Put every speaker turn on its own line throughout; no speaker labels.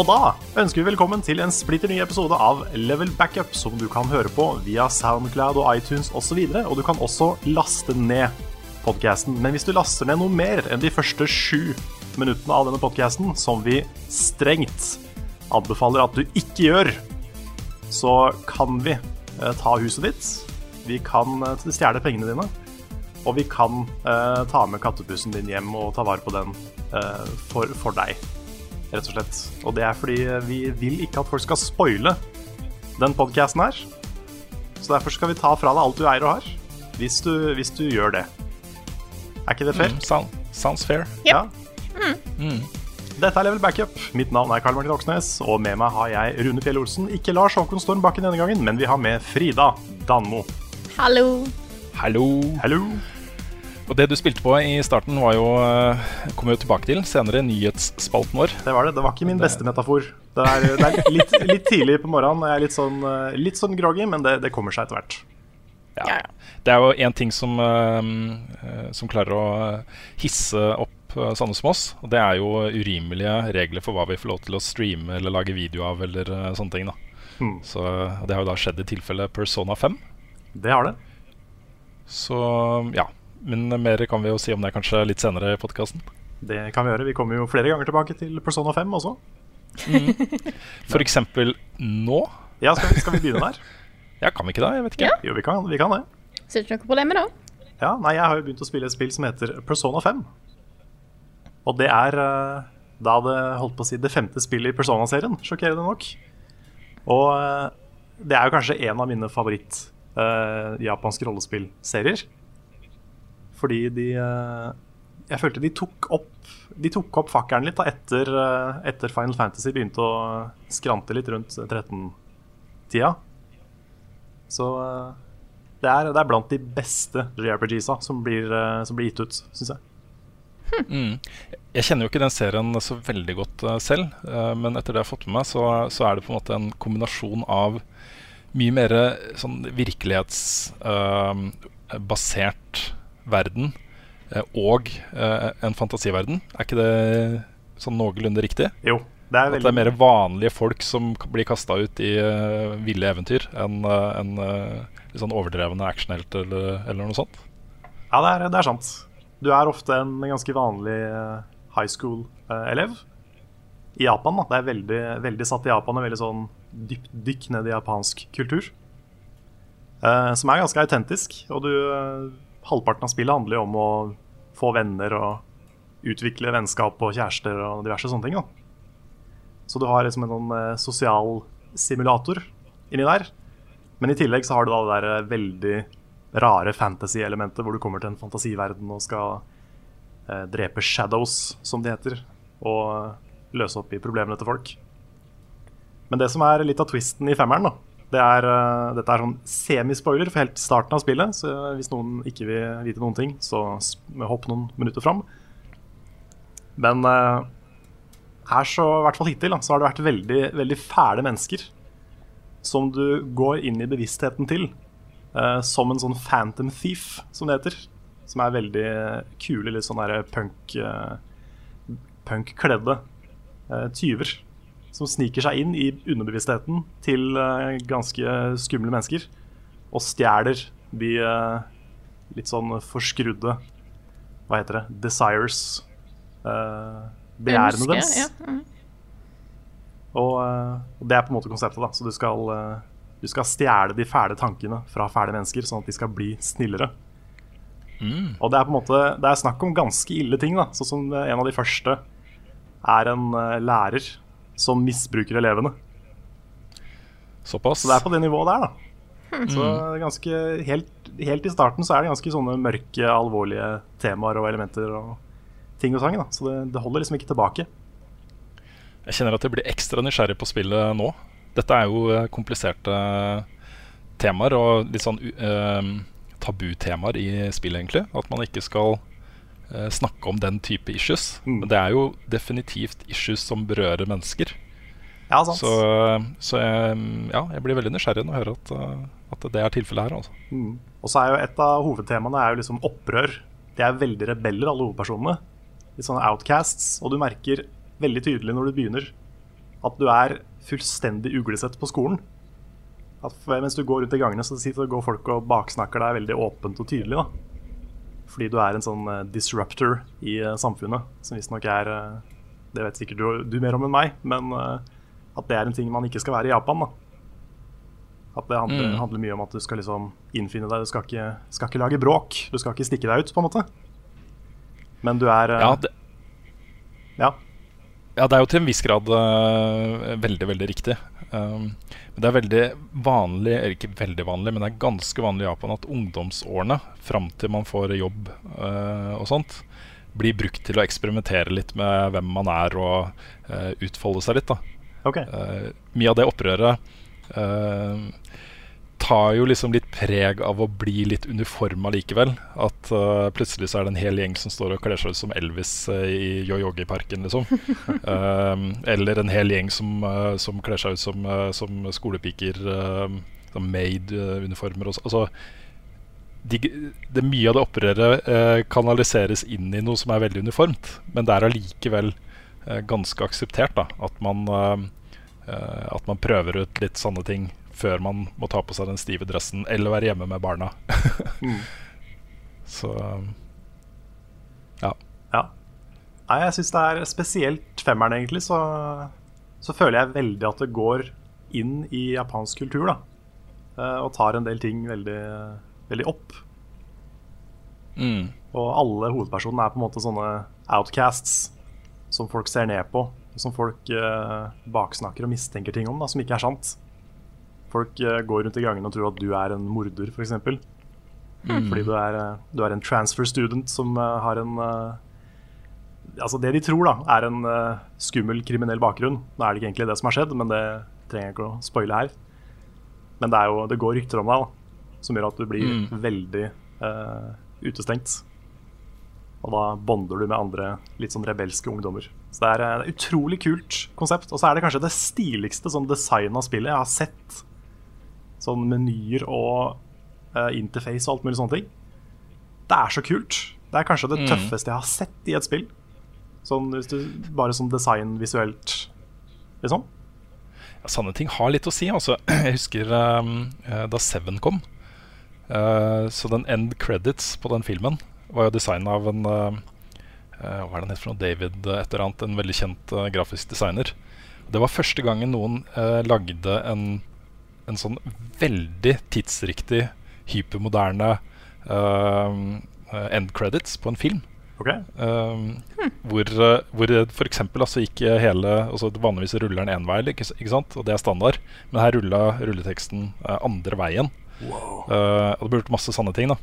Og da ønsker vi velkommen til en splitter ny episode av Level Backup, som du kan høre på via Soundcloud og iTunes osv. Og, så og du kan også laste ned podkasten. Men hvis du laster ned noe mer enn de første sju minuttene av denne podkasten, som vi strengt anbefaler at du ikke gjør, så kan vi eh, ta huset ditt. Vi kan eh, stjele pengene dine. Og vi kan eh, ta med kattepussen din hjem og ta vare på den for, for deg rett og slett. Og det er fordi vi vil ikke at folk skal spoile den podkasten her. Så derfor skal vi ta fra deg alt du eier og har, hvis du, hvis du gjør det. Er ikke det fair?
Mm, sound, sounds fair.
Ja. Dette er Level Backup. Mitt navn er Karl Martin Oksnes, og med meg har jeg Rune Fjell Olsen. Ikke Lars Håkon Storm Bakken denne gangen, men vi har med Frida Danmo.
Hallo.
Hallo.
Hallo.
Og det du spilte på i starten, var jo eh, kommer jo tilbake til senere nyhetsspalten vår.
Det var det. Det var ikke min beste metafor. Det er, det er litt, litt tidlig på morgenen, og jeg er litt sånn, eh, litt sånn groggy, men det, det kommer seg etter hvert.
Ja. Det er jo én ting som, eh, eh, som klarer å eh, hisse opp eh, sånne som oss. Og det er jo urimelige regler for hva vi får lov til å streame eller lage video av. eller eh, sånne ting da
Mm.
Så Det har jo da skjedd i tilfelle Persona 5.
Det har det.
Så ja. Men mer kan vi jo si om det kanskje litt senere i podkasten.
Det kan vi gjøre. Vi kommer jo flere ganger tilbake til Persona 5 også.
For eksempel nå.
Ja, skal vi, skal vi begynne der?
Ja, kan vi ikke det? Jeg vet ikke.
Ja.
Jo, vi kan, vi kan det.
Så det er ikke noe problem med det.
Ja, nei, jeg har jo begynt å spille et spill som heter Persona 5. Og det er eh, da det holdt på å si det femte spillet i Persona-serien, sjokkerende nok. Og eh, det er jo kanskje en av mine favoritt-japanske japanske rollespillserier. Fordi de eh, Jeg følte de tok opp De tok opp fakkelen litt da etter, eh, etter Final Fantasy begynte å skrante litt rundt 13-tida. Så eh, det er, det er blant de beste JRPGs-a som, som blir gitt ut, syns jeg.
Mm. Jeg kjenner jo ikke den serien så veldig godt selv, men etter det jeg har fått med meg, så, så er det på en måte en kombinasjon av mye mer sånn virkelighetsbasert verden eh, og eh, en fantasiverden. Er ikke det sånn noenlunde riktig?
Jo, det er veldig...
At det er mer vanlige folk som blir kasta ut i uh, ville eventyr, enn uh, en, uh, litt sånn overdrevne actionhelter eller, eller noe sånt?
Ja, det er, det er sant. Du er ofte en ganske vanlig high school-elev i Japan. da. Det er veldig, veldig satt i Japan og veldig sånn dypt dykk ned i japansk kultur. Eh, som er ganske autentisk. Og du, halvparten av spillet handler jo om å få venner og utvikle vennskap og kjærester og diverse sånne ting. da. Så du har liksom en sånn eh, sosial simulator inni der. Men i tillegg så har du da det der eh, veldig rare fantasy-elementet hvor du kommer til en fantasiverden og skal eh, drepe shadows, som de heter, og løse opp i problemene til folk. Men det som er litt av twisten i femmeren, da, det er, eh, dette er sånn semispoiler for helt starten av spillet, så hvis noen ikke vil vite noen ting, så hopp noen minutter fram. Men eh, her, så, i hvert fall hittil, så har det vært veldig, veldig fæle mennesker som du går inn i bevisstheten til. eh, som en sånn phantom thief, som det heter. Som er veldig kule, litt sånn derre punk punkkledde tyver. Som sniker seg inn i underbevisstheten til eh, ganske skumle mennesker. Og stjeler de eh, litt sånn forskrudde Hva heter det? Desires. eh, begjærene deres.
Ja. Mm.
Og, og det er på en måte konseptet. da Så du skal, du skal stjele de fæle tankene fra fæle mennesker, sånn at de skal bli snillere. Og det er på en måte Det er snakk om ganske ille ting. da Sånn som en av de første er en lærer som misbruker elevene.
Såpass?
Så det er på det nivået der, da. Så det er ganske helt, helt i starten så er det ganske sånne mørke, alvorlige temaer og elementer og ting og sang. da Så det, det holder liksom ikke tilbake.
Jeg kjenner at jeg blir ekstra nysgjerrig på spillet nå. Dette er jo eh, kompliserte temaer og litt sånn uh, tabutemaer i spillet, egentlig. At man ikke skal snakke om den type issues.
Mm.
Men det er jo definitivt issues som berører mennesker.
Ja.
Så, så jeg, ja, jeg blir veldig nysgjerrig når jeg hører at, eh, at det er tilfellet her. Altså.
Mm. Og så er jo et av hovedtemaene er jo liksom opprør. De er veldig rebeller, alle hovedpersonene. Litt sånne outcasts. Og du merker veldig tydelig når du begynner at du er fullstendig uglesett på skolen. At mens du går rundt i gangene, så går folk og baksnakker deg veldig åpent og tydelig. da. Fordi du er en sånn eh, disruptor i eh, samfunnet, som visstnok er eh, Det vet sikkert du, du mer om enn meg, men at det er en ting man ikke skal være i Japan. da. At det handler,
Mm.
handler mye om at du skal liksom innfinne deg, du skal ikke, skal ikke lage bråk. Du skal ikke stikke deg ut, på en måte. Men du er
Ja, det,
ja.
Ja, det er jo til en viss grad uh, veldig, veldig riktig. Um, men det er veldig vanlig, eller ikke veldig vanlig, men det er ganske vanlig i Japan at ungdomsårene, fram til man får jobb uh, og sånt, blir brukt til å eksperimentere litt med hvem man er, og uh, utfolde seg litt. da Okay. Mye av det opprøret tar jo liksom litt preg av å bli litt uniforma likevel. At uh, plutselig så er det en hel gjeng som står og kler seg ut som Elvis uh, i Yoyogi-parken, liksom. um, eller en hel gjeng som, uh, som kler seg ut som, som skolepiker. Uh, som Maid-uniformer og. Altså, de, det Mye av det opprøret kanaliseres inn i noe som er veldig uniformt, men det er allikevel ganske akseptert da, at man At man prøver ut litt sånne ting før man må ta på seg den stive dressen eller være hjemme med barna.
Mm.
Så
Ja. Nei, jeg syns det er spesielt femmeren, egentlig, så, så føler jeg veldig at det går inn i japansk kultur, da. Eh, Og tar en del ting veldig, veldig opp.
mm,
Og alle hovedpersonene er på en måte sånne outcasts som folk ser ned på. Som folk eh, baksnakker og mistenker ting om, da, som ikke er sant. Folk eh, går rundt i gangene og tror at du er en morder, f.eks. Fordi du er, eh, du er en transfer student som eh, har en Altså Det de tror, da, er en skummel kriminell bakgrunn. Nå er det ikke egentlig det som har skjedd, men det trenger jeg ikke å spoile her. Men det, jo, det går rykter om deg da, som gjør at du blir
Mm.
veldig uh, utestengt. Og da bonder du med andre litt sånn rebelske ungdommer. Så det er et utrolig kult konsept. Og så er det kanskje det stiligste sånn design av spillet jeg har sett. Sånn menyer og uh, interface og alt mulig sånne ting. Det er så kult. Det er kanskje det
Mm.
tøffeste jeg har sett i et spill. Sånn hvis du Bare sånn design visuelt, liksom.
ja, Sanne ting har litt å si. Altså. Jeg husker um, da Seven kom. Uh, så den end credits på den filmen var jo designa av en eh, Hva er det han for noe? David et eller annet. En veldig kjent grafisk designer. Det var første gangen noen lagde en, en sånn veldig tidsriktig, hypermoderne eh, eh, end credits på en film.
Okay.
Um, Hvor, uh, hvor f.eks. Altså ikke hele altså Vanligvis ruller den én vei, ikke, ikke sant? og det er standard. Men her rulla rulleteksten uh, andre veien. Uh, og det ble gjort masse sanne ting. da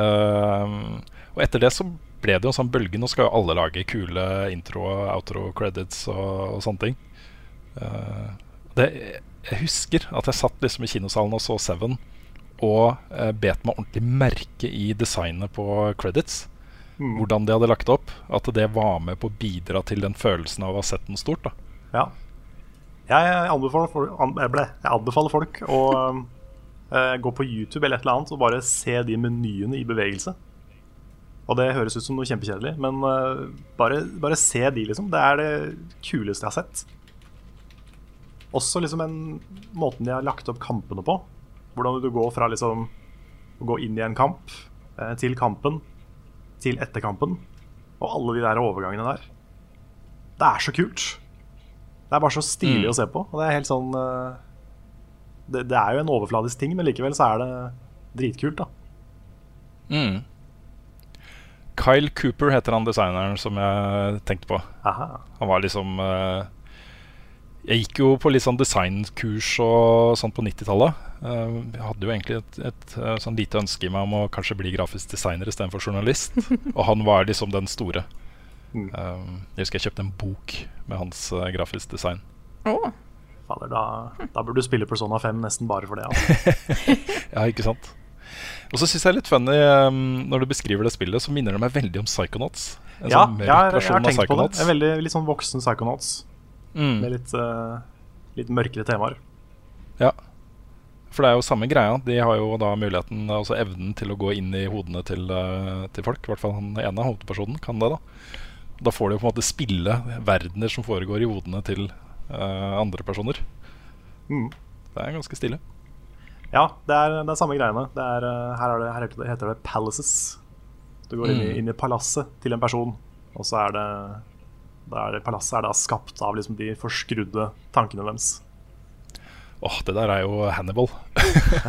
uh, Og etter det så ble det jo en sånn bølge. Nå skal jo alle lage kule intro og outro credits og, og sånne ting. Uh, det, jeg husker at jeg satt liksom i kinosalen og så Seven og eh, bet meg ordentlig merke i designet på credits
Mm.
hvordan de hadde lagt opp. At det var med på å bidra til den følelsen av å ha sett den stort.
Ja. Jeg anbefaler folk, an, jeg jeg anbefaler folk å eh, gå på YouTube eller et eller annet og bare se de menyene i bevegelse. Og det høres ut som noe kjempekjedelig, men eh, bare, bare se de, liksom. Det er det kuleste jeg har sett. Også liksom en måten de har lagt opp kampene på. Hvordan du går fra liksom å gå inn i en kamp eh, til kampen til etter kampen. Og alle de der overgangene der. Det er så kult. Det er bare så stilig
Mm.
å se på. Og det er helt sånn eh, det, det er jo en overfladisk ting, men likevel så er det dritkult, da.
Mm. Kyle Cooper heter han designeren som jeg tenkte på.
Aha.
Han var liksom eh, Jeg gikk jo på litt sånn designkurs og sånn på 90-tallet. Eh, jeg hadde jo egentlig et, et eh, sånn lite ønske i meg om å kanskje bli grafisk designer istedenfor journalist. og han var liksom den store.
Mm.
Eh, jeg husker jeg kjøpte en bok med hans grafisk design.
Oh.
Fader, da, da burde du spille Persona 5 nesten bare for det. Altså.
Ja, ikke sant? Og så syns jeg er litt funny um, når du beskriver det spillet, så minner det meg veldig om Psychonauts. En
Ja,
sånn
jeg, jeg,
jeg
har tenkt på det. En veldig litt sånn voksen Psychonauts
Mm.
med litt, uh, litt mørkere temaer.
Ja. For det er jo samme greia. De har jo da muligheten, altså evnen til å gå inn i hodene til, eh, til folk. I hvert fall han ene hovedpersonen kan det. Da Da får de jo på en måte spille verdener som foregår i hodene til uh, andre personer.
Mm.
Det er ganske stille.
Ja, det er, det er samme greiene. Det er, her, er det, her heter det- heter det palaces. Du går inn, i,
Mm.
inn i palasset til en person, og så er det, da er Palasset er da skapt av liksom de forskrudde tankene deres.
Åh, det der er jo Hannibal.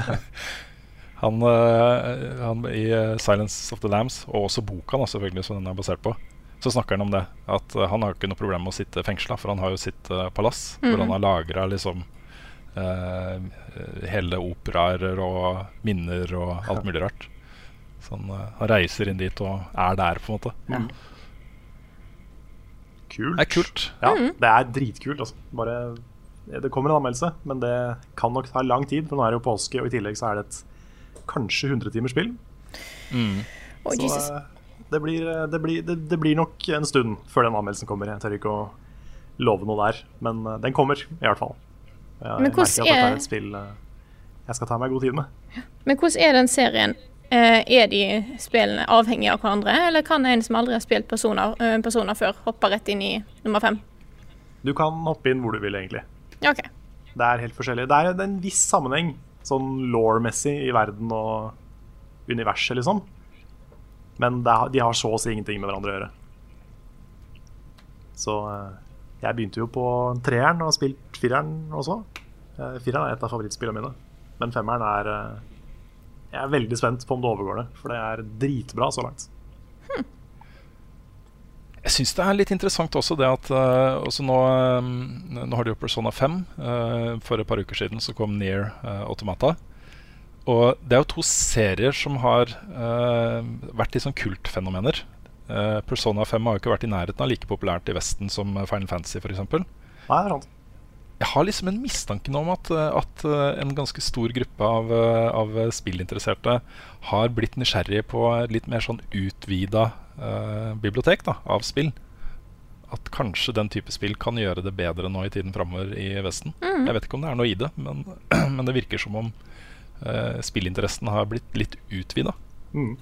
han, eh, han I eh, 'Silence of the Lambs', og også boka da, selvfølgelig som den er basert på, så snakker han om det. At eh, han har ikke noe problem med å sitte fengsla, for han har jo sitt palass hvor han har lagra liksom eh, hele operaer og minner og alt mulig rart. Så han, han reiser inn dit og er der, på en måte.
Mm. Kult.
Det er kult.
Ja, det er dritkult. Altså. Bare, det kommer en anmeldelse, men det kan nok ta lang tid. For nå er det jo påske, og i tillegg så er det et kanskje 100 timers spill.
Mm.
Oh,
Så eh, det blir, det, blir, det, det blir nok en stund før den anmeldelsen kommer. Jeg tør ikke å love noe der, men eh, den kommer i hvert fall. Jeg,
Men
jeg
hvordan
merker at dette
er-
et spill eh, jeg skal ta meg god tid med.
Men hvordan er den serien? Eh, er de spillene avhengige av hverandre, eller kan en som aldri har spilt personer, eh, personer før, hoppe rett inn i nummer fem?
Du kan hoppe inn hvor du vil, egentlig.
OK.
Det er helt forskjellig. Det er, en viss sammenheng, sånn law-messig, i verden og universet, liksom. Men er- de har så å si ingenting med hverandre å gjøre. Så eh, jeg begynte jo på treeren og har spilt fireren også. Fireren er et av favorittspillene mine, men femmeren er Jeg er veldig spent på om det overgår det, for det er dritbra så langt.
Jeg syns det er litt interessant også det at eh, også nå, eh, nå har de jo Persona 5. eh, for et par uker siden så kom Near Automata. Og det er jo to serier som har vært litt sånn kultfenomener. Persona 5 har jo ikke vært i nærheten av like populært i Vesten som Final Fantasy f.eks.
Nei, det er sant.
Jeg har liksom en mistanke nå om at, eh, at eh, en ganske stor gruppe av, eh, av spillinteresserte har blitt nysgjerrige på litt mer sånn utvida eh, bibliotek da, av spill. At kanskje den type spill kan gjøre det bedre nå i tiden framover i Vesten. Jeg vet ikke om det er noe i det, men, men det virker som om eh, spillinteressen har blitt litt utvida.
Mm.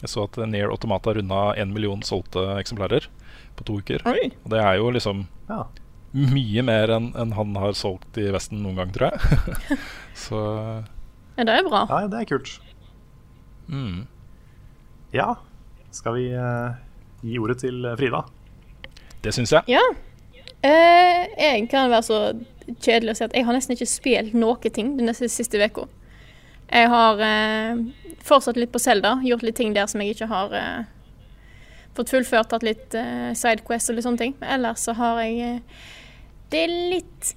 Jeg så at Near Automata runda én million solgte eksemplarer på to uker.
Oi.
Og det er jo liksom
Ja.
Mye mer enn en han har solgt i Vesten noen gang, tror jeg. Så
Ja, det er bra.
ja, det er kult.
mm.
Ja, skal vi uh, gi ordet til Frida?
det syns jeg.
Ja. Eh, jeg kan være så kjedelig å si at jeg har nesten ikke spilt noe ting den neste siste uka. Jeg har eh, fortsatt litt på Selda, gjort litt ting der som jeg ikke har eh, fått fullført, tatt litt eh, sidequest og litt sånne ting. Men ellers så har jeg eh, Det er litt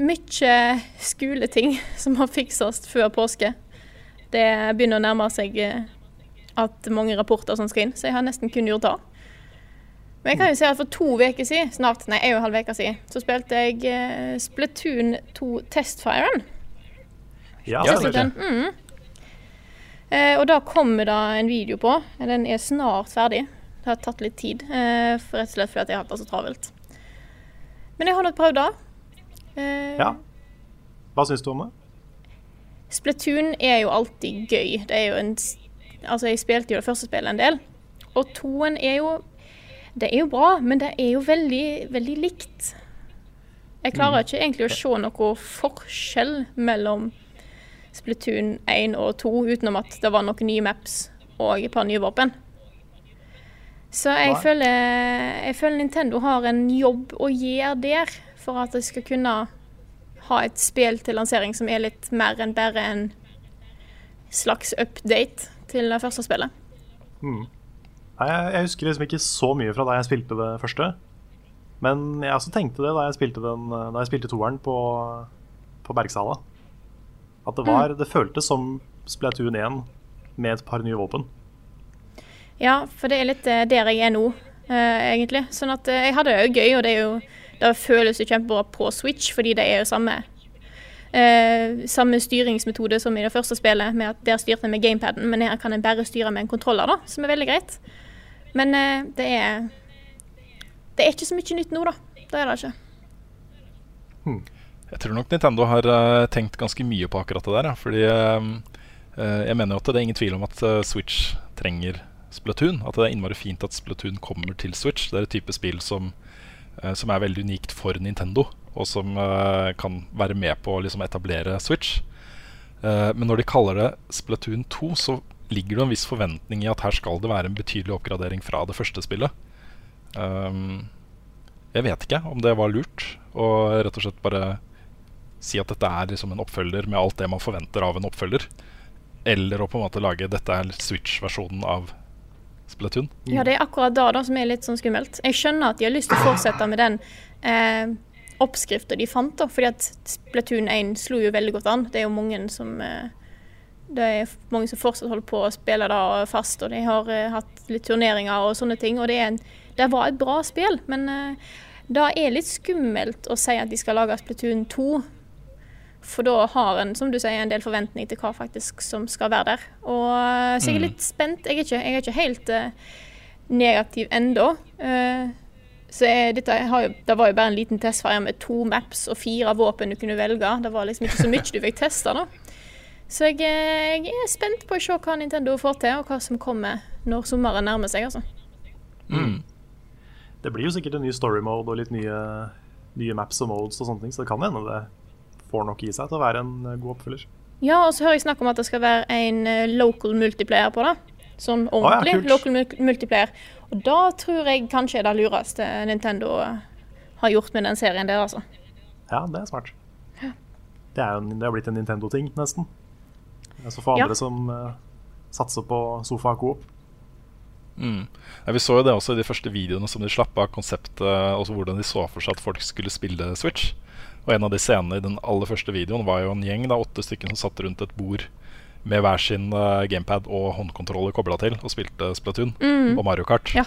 mye skoleting som må fikses før påske. Det begynner å nærme seg eh, at mange rapporter som skal inn, så jeg har nesten kun gjort det. Men jeg kan jo si at for to uker siden, snart, nei, en og en halv uke siden, så spilte jeg eh, Splatoon 2 Testfiren.
Ja, det
det-
Den, mm. eh, og da kommer det en video på. Den er snart ferdig. Det har tatt litt tid, eh, for rett og slett fordi jeg har hatt det så travelt. Men jeg har nå prøvd det. Eh,
ja. Hva syns du om det?
Splatoon er jo alltid gøy. Det er jo en Altså, jeg spilte jo det første spillet en del. Og toen er jo Det er jo bra, men det er jo veldig, veldig likt. Jeg klarer ikke egentlig å se noe forskjell mellom Splatoon 1 og 2, utenom at det var noen nye maps og et par nye våpen. Så jeg føler, jeg føler Nintendo har en jobb å gjøre der, for at jeg skal kunne ha et spill til lansering som er litt mer enn bare en slags update til det første spillet.
Mm. Jeg, jeg husker liksom ikke så mye fra da jeg spilte det første. Men jeg også tenkte det da jeg spilte, den, da jeg spilte toeren på, på Bergsala. At det var Det føltes som Splatoon 1 med et par nye våpen.
Ja, for det er litt eh, der jeg er nå, eh, egentlig. Sånn at eh, jeg hadde det jo gøy, og det, er jo, det føles jo kjempebra på Switch, fordi det er jo samme eh, samme styringsmetode som i det første spillet, med at der styrte jeg med gamepaden, men her kan jeg bare styre med en kontroller, da, som er veldig greit. Men eh, det er Det er ikke så mye nytt nå, da. Det er det ikke.
Jeg tror nok Nintendo har uh, tenkt ganske mye på akkurat det der. Ja. Fordi eh, jeg mener jo at det er ingen tvil om at uh, Switch trenger Splatoon. At det er innmari fint at Splatoon kommer til Switch. Det er et type spill som eh, som er veldig unikt for Nintendo, og som eh, kan være med på å liksom, etablere Switch. Eh, men når de kaller det Splatoon 2, så ligger det en viss forventning i at her skal det være en betydelig oppgradering fra det første spillet. Um, jeg vet ikke om det var lurt å rett og slett bare si at dette er liksom en oppfølger med alt det man forventer av en oppfølger. Eller å på en måte lage dette er Switch-versjonen av Splatoon.
Ja, det er akkurat da, da som er litt sånn skummelt. Jeg skjønner at de har lyst til å fortsette med den eh, oppskrifta de fant, da, fordi at Splatoon 1 slo jo veldig godt an. Det er jo mange som eh, det er mange som fortsatt holder på å spille det fast, og de har eh, hatt litt turneringer og sånne ting. Og det, en, det var et bra spill, men eh, det er litt skummelt å si at de skal lage Splatoon 2. For da har en som du sier, en del forventning til hva faktisk som skal være der. Og, så jeg er
Mm.
litt spent. Jeg er ikke, jeg er ikke helt uh, negativ ennå. Eh, så jeg, dette, har jo, det var jo bare en liten testferie med to maps og fire våpen du kunne velge. Det var liksom ikke så mye du fikk testa, da. Så jeg, eh, jeg er spent på å se hva Nintendo får til, og hva som kommer når sommeren nærmer seg. altså.
Mm.
Det blir jo sikkert en ny story mode og litt nye, nye maps og modes og sånne ting, så det kan hende det får nok i seg til å være en eh, god oppfølger.
Ja, og så hører jeg snakk om at det skal være en eh, local multiplayer på det. Sånn
ordentlig
ordentlig
ja,
local multiplayer. Og da tror jeg kanskje er det lureste Nintendo eh, har gjort med den serien der, altså.
Ja, det er smart. Det er jo en, det har blitt en Nintendo-ting, nesten. Så for
Ja.
andre som uh, satser på sofa-coop.
Mm. Ja, vi så jo det også i de første videoene som de slapp av konseptet, også hvordan de så for seg at folk skulle spille Switch. Og en av de scenene i den aller første videoen var jo en gjeng, da, åtte stykker som satt rundt et bord med hver sin uh, gamepad og håndkontroller kobla til og spilte Splatoon og Mario Kart.
Ja.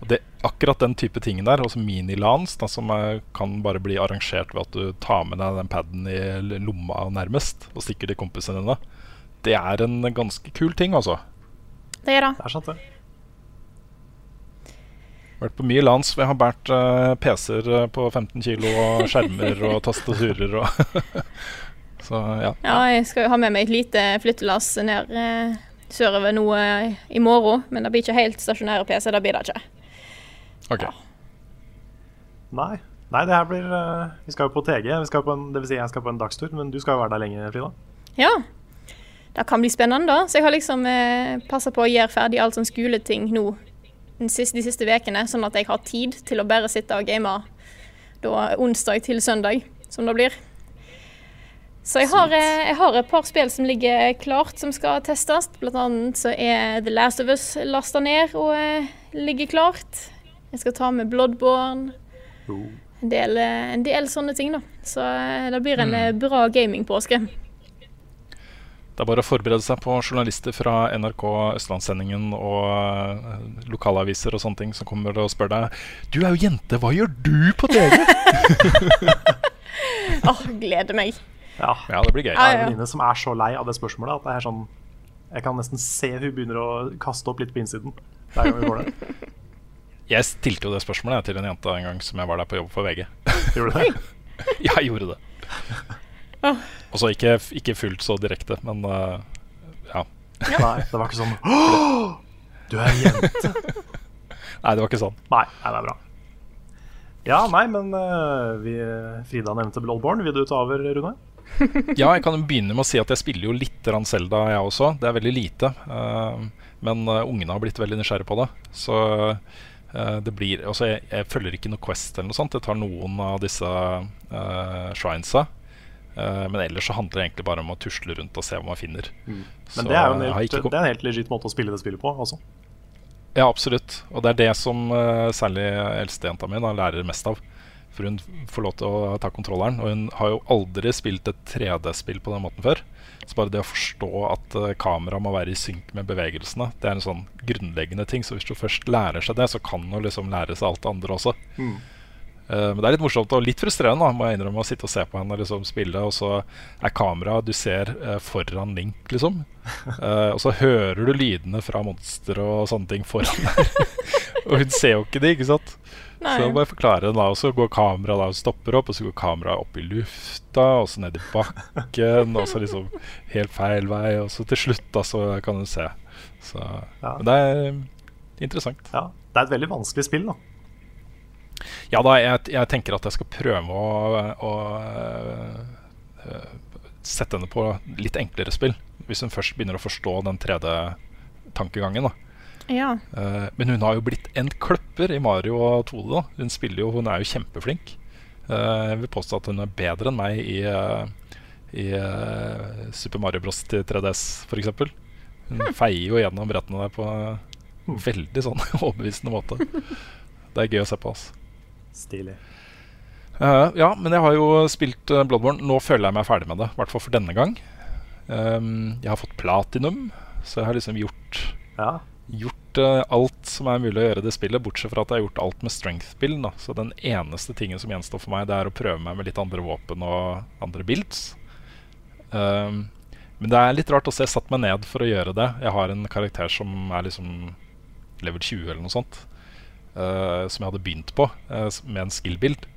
Og det, akkurat den type ting der, altså mini-lans, som er, kan bare bli arrangert ved at du tar med deg den paden i lomma nærmest og stikker til kompisene dine, det er en ganske kul ting, altså.
Det er det.
Det er sant, det.
Vært på mye lands hvor jeg har båret uh, PC-er eh, på 15 kilo og skjermer og tastaturer og Så ja.
Ja, jeg skal jo ha med meg et lite flyttelass ned uh, sørover nå eh, i morgen. Men det blir ikke helt stasjonære PC, det blir det ikke.
Ok.
Nei. Nei, det her blir uh, Vi skal jo på TG. Vi skal på en, det vil si jeg skal på en dagstur, men du skal jo være der lenge, Frida.
Ja. Det kan bli spennende, da. Så jeg har liksom eh, passa på å gjøre ferdig alt sånn skoleting nå siste, de siste ukene, sånn at jeg har tid til å bare sitte og game da onsdag til søndag, som det blir. Så jeg har, eh, jeg har et par spill som ligger klart som skal testes. Blant annet så er The Last of Us lasta ned og eh, ligger klart. Jeg skal ta med Bloodborne.
Oh.
En del, eh, en del sånne ting, da. Så det blir en
Mm.
bra gamingpåske.
Det er bare å forberede seg på journalister fra NRK Østlandssendingen og eh, lokalaviser og sånne ting som kommer og spør deg Du er jo jente, hva gjør du på TV?
Åh, gleder meg.
Ja.
ja, det blir gøy.
Ja,
Jeg har
ja.
en venninne som er så lei av det spørsmålet at det er sånn Jeg kan nesten se hun begynner å kaste opp litt på innsiden hver gang vi får det.
Jeg stilte jo det spørsmålet til en jente en gang som jeg var der på jobb for VG.
Gjorde du det?
Jeg gjorde det.
Åh.
Og så ikke, ikke fullt så direkte, men uh, ja.
Nei, det var ikke sånn «Åh, Du er en jente.
Nei, det var ikke sånn.
Nei, nei, det er bra. Ja, nei, men uh, vi, Frida nevnte Bloodborne. Vil du ta over, Rune?
Ja, jeg kan jo begynne med å si at jeg spiller jo litt Zelda, jeg også. Det er veldig lite. Uh, men uh, ungene har blitt veldig nysgjerrige på det. Så eh, det blir Altså, jeg, jeg følger ikke noe Quest eller noe sånt. Jeg tar noen av disse uh, shrinesa. Eh, men ellers så handler det egentlig bare om å tusle rundt og se hva man finner.
Men
Så
det er jo en helt, det er en helt legit måte å spille det spillet på også.
Ja, absolutt. Og det er det som eh, særlig eldstejenta mi lærer mest av. For hun får lov til å ta kontrolleren. Og hun har jo aldri spilt et 3D-spill på den måten før. Så bare det å forstå at uh, kameraet må være i synk med bevegelsene, det er en sånn grunnleggende ting. Så hvis du først lærer seg det, så kan du liksom lære seg alt det andre også.
Mm.
Eh, men det er litt morsomt og litt frustrerende da, må jeg innrømme å sitte og se på henne liksom spille, og så er kameraet du ser eh, foran Link, liksom. Eh, og så hører du lydene fra monstre og sånne ting foran deg. og hun ser jo ikke det, ikke sant?
Nei.
Så bare forklare den, da, og så går kameraet da og stopper opp, og så går kameraet opp i lufta, og så ned i bakken, og så liksom helt feil vei, og så til slutt da så kan hun se. Så
Ja.
men det er interessant.
Ja, det er et veldig vanskelig spill, da.
Ja da, jeg, jeg, tenker at jeg skal prøve å, å uh, sette henne på litt enklere spill. Hvis hun først begynner å forstå den 3D-tankegangen. da
ja.
Uh, men hun har jo blitt en kløpper i Mario og 2D. Da. Hun spiller jo, hun er jo kjempeflink. Uh, jeg vil påstå at hun er bedre enn meg i, i Super Mario Bros. til 3DS, f.eks. Hun hm. feier jo gjennom brettene der på en veldig sånn overbevisende måte. Det er gøy å se på. Altså.
Stilig.
Uh, ja, men jeg har jo spilt uh, Bloodborne. Nå føler jeg meg ferdig med det. I hvert fall for denne gang. Um, jeg har fått platinum, så jeg har liksom gjort
ja.
Gjort uh, alt som er mulig å gjøre i det spillet, bortsett fra at jeg har gjort alt med strength-bilden. Så den eneste tingen som gjenstår for meg, Det er å prøve meg med litt andre våpen og andre builds. Um, men det er litt rart å se satt meg ned for å gjøre det. Jeg har en karakter som er liksom level 20 eller noe sånt. Uh, som jeg hadde begynt på uh, med en skill-bild.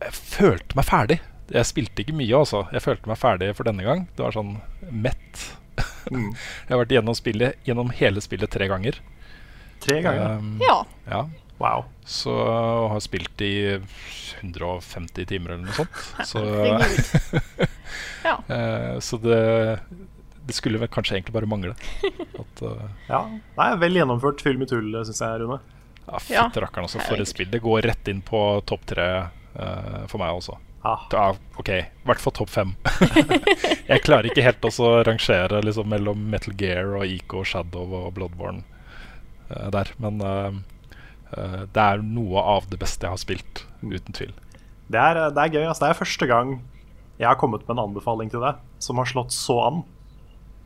Jeg følte meg ferdig. Jeg spilte ikke mye, altså. Jeg følte meg ferdig for denne gang. Det var sånn mett. Mm. jeg har vært gjennom spillet Gjennom hele spillet tre ganger.
Tre ganger? Um,
ja.
ja.
Wow.
Så har spilt i 150 timer eller noe sånt. Så,
ja.
uh, så det, det skulle vel kanskje egentlig bare mangle. At, uh,
ja. Nei, vel gjennomført film i tull, syns jeg, Rune.
Ja, rakkeren, altså. For et spill. Det går rett inn på topp tre uh, for meg også.
Ah.
Ja, OK. I hvert fall topp fem. jeg klarer ikke helt å rangere liksom, mellom Metal Gear og Eco, Shadow og Bloodborne uh, der. Men uh, uh, det er noe av det beste jeg har spilt, uten tvil.
Det er, det er gøy. Altså. Det er første gang jeg har kommet med en anbefaling til deg som har slått så an.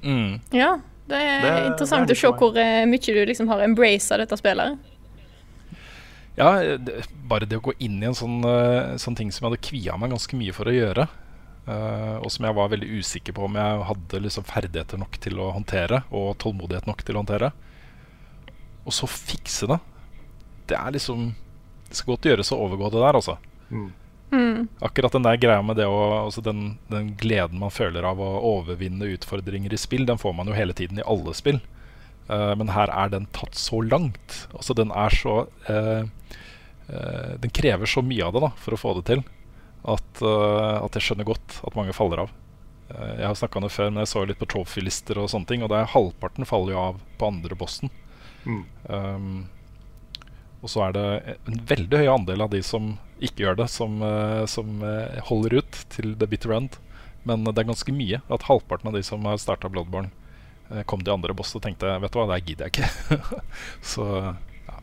Mm.
Ja, det er det, interessant det er å se hvor mye du liksom har embracet dette spillet.
Ja, det, bare det å gå inn i en sånn, uh, sånn ting som jeg hadde kvia meg ganske mye for å gjøre, uh, og som jeg var veldig usikker på om jeg hadde liksom ferdigheter nok til å håndtere, og tålmodighet nok til å håndtere, og så fikse det Det er liksom Det skal godt gjøres å overgå det der, altså.
Mm.
Mm.
Akkurat den der greia med det å, altså den, den, gleden man føler av å overvinne utfordringer i spill, den får man jo hele tiden i alle spill. Uh, men her er den tatt så langt. Altså Den er så uh, uh, Den krever så mye av det da for å få det til at, at jeg skjønner godt at mange faller av. jeg har snakka om det før, men jeg så litt på trophy-lister og sånne ting, og det er halvparten faller jo av på andre bossen.
Mm.
Um, og så er det en veldig høy andel av de som ikke gjør det, som, som holder ut til the bitter end. Men det er ganske mye at halvparten av de som har starta Bloodborne, Kom de andre boss og tenkte Vet du hva, det gidder jeg ikke. så ja.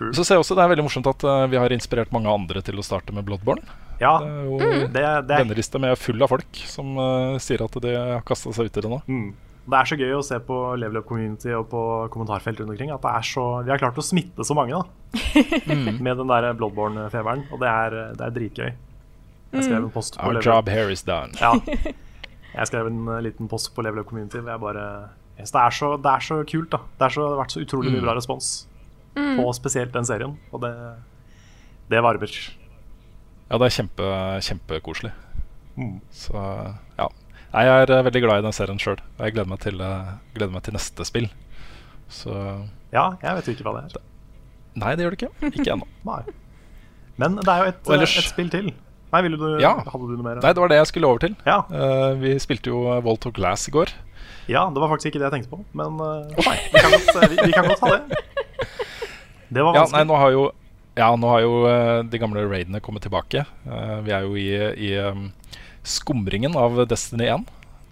Så ser jeg også det er veldig morsomt at uh, vi har inspirert mange andre til å starte med Bloodborne.
Ja,
det er jo
mm. det, det
venneliste med full av folk som uh, sier at de har kasta seg ut i det nå.
Mm. Det er så gøy å se på Level Up Community og på kommentarfelt rundt omkring at det er så, vi har klart å smitte så mange da mm. med den der Bloodborne-feberen. Og det er, det er dritgøy. Jeg skrev en post på
Our job here is done.
Ja. Jeg skrev en uh, liten post på Level Up Community. Hvor jeg bare yes, det, er så, det, er så, kult. da Det, så, det har vært så utrolig mye mm. bra respons
mm.
på spesielt den serien. Og det, det varmer.
Ja, det er kjempe, kjempekoselig.
Mm.
Så ja. Jeg er uh, veldig glad i den serien sjøl. Og jeg gleder meg, til, uh, gleder meg til neste spill. Så
Ja, jeg vet jo ikke hva det er.
Nei, det gjør det ikke. Ikke ennå.
Men det er jo et, ellers, et spill til. Nei, du,
ja.
Hadde du noe mer?
Nei, det var det jeg skulle over til.
Ja.
Uh, vi spilte jo Volt of Glass i går.
Ja, det var faktisk ikke det jeg tenkte på. Men uh, nei, vi kan, godt, vi, vi kan godt ha det. Det var vanskelig.
Ja, nei, nå har jo, ja, nå har jo uh, de gamle raidene kommet tilbake. vi er jo i, i um, skumringen av Destiny 1.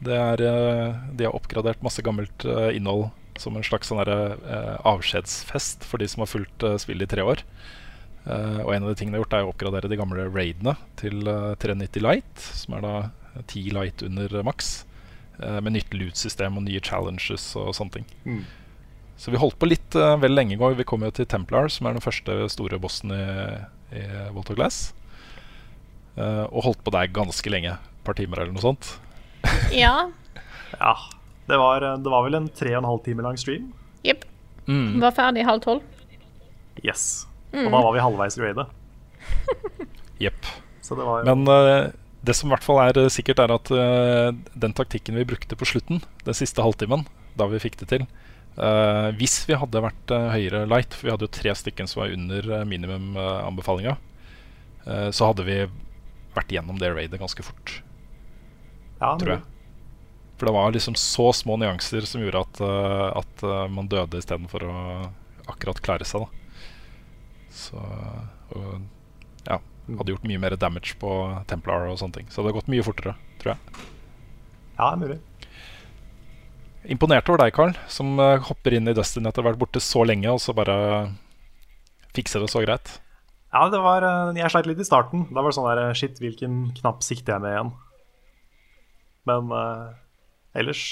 Er, de har oppgradert masse gammelt innhold som en slags sånn avskjedsfest for de som har fulgt spillet i tre år. Uh, og en av de tingene jeg har gjort, er å oppgradere de gamle raidene til uh, eh, 390 Light, som er da 10 light under maks, uh, med nytt loot-system og nye challenges og sånne ting.
Mm.
Så vi holdt på litt vel lenge i går. Vi kom jo til Templar, som er den første store bossen i, i Volta Glass. og holdt på der ganske lenge. Et par timer eller noe sånt.
ja.
ja. Det var, det var, vel en tre og en halv time lang stream.
Jepp.
Mm.
Var ferdig halv tolv.
Yes. Mm. Og da var vi halvveis i raidet.
Jepp. Men uh, det som i hvert fall er uh, sikkert, er at uh, den taktikken vi brukte på slutten, den siste halvtimen, da vi fikk det til, uh, hvis vi hadde vært eh, høyere light, for vi hadde jo tre stykker som var under minimumanbefalinga, så hadde vi vært gjennom det raidet ganske fort,
Ja,
tror jeg. For det var liksom så små nyanser som gjorde at, at man døde istedenfor å akkurat klare seg. da Så og, ja, hadde gjort mye mer damage på Templar og sånne ting. Så det hadde gått mye fortere, tror jeg.
Ja, mulig.
Imponert over deg, Carl, som uh, hopper inn i Destiny etter å ha vært borte så lenge, og så bare fikser det så greit.
Ja, det var uh, Jeg sleit litt i starten. Da var det sånn der Shit, hvilken knapp sikter jeg med igjen? Men uh, ellers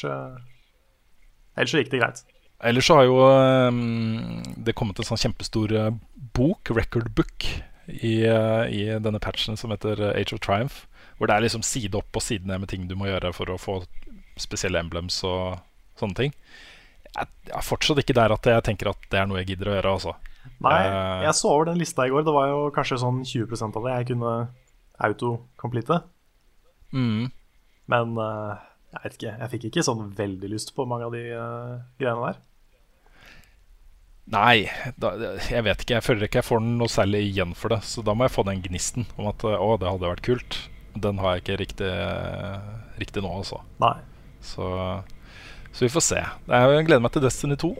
Ellers så gikk det greit.
Ellers så har jo um, det kommet en sånn kjempestor bok, record book, i, i, denne patchen som heter Age of Triumph. Hvor det er liksom side opp og side ned med ting du må gjøre for å få spesielle emblems og sånne ting. Jeg, er fortsatt ikke der at jeg tenker at det er noe jeg gidder å gjøre. Altså.
Nei, jeg så over den lista i går. Det var jo kanskje sånn 20% av det jeg kunne autocomplete.
Mm.
Men uh, jeg vet ikke. Jeg fikk ikke sånn veldig lyst på mange av de uh, greiene der.
Nei, da, jeg vet ikke. Jeg føler ikke jeg får noe særlig igjen for det. Så da må jeg få den gnisten om at å, det hadde vært kult. Den har jeg ikke riktig, riktig nå, altså. Så, så vi får se. Jeg gleder meg til Destiny 2.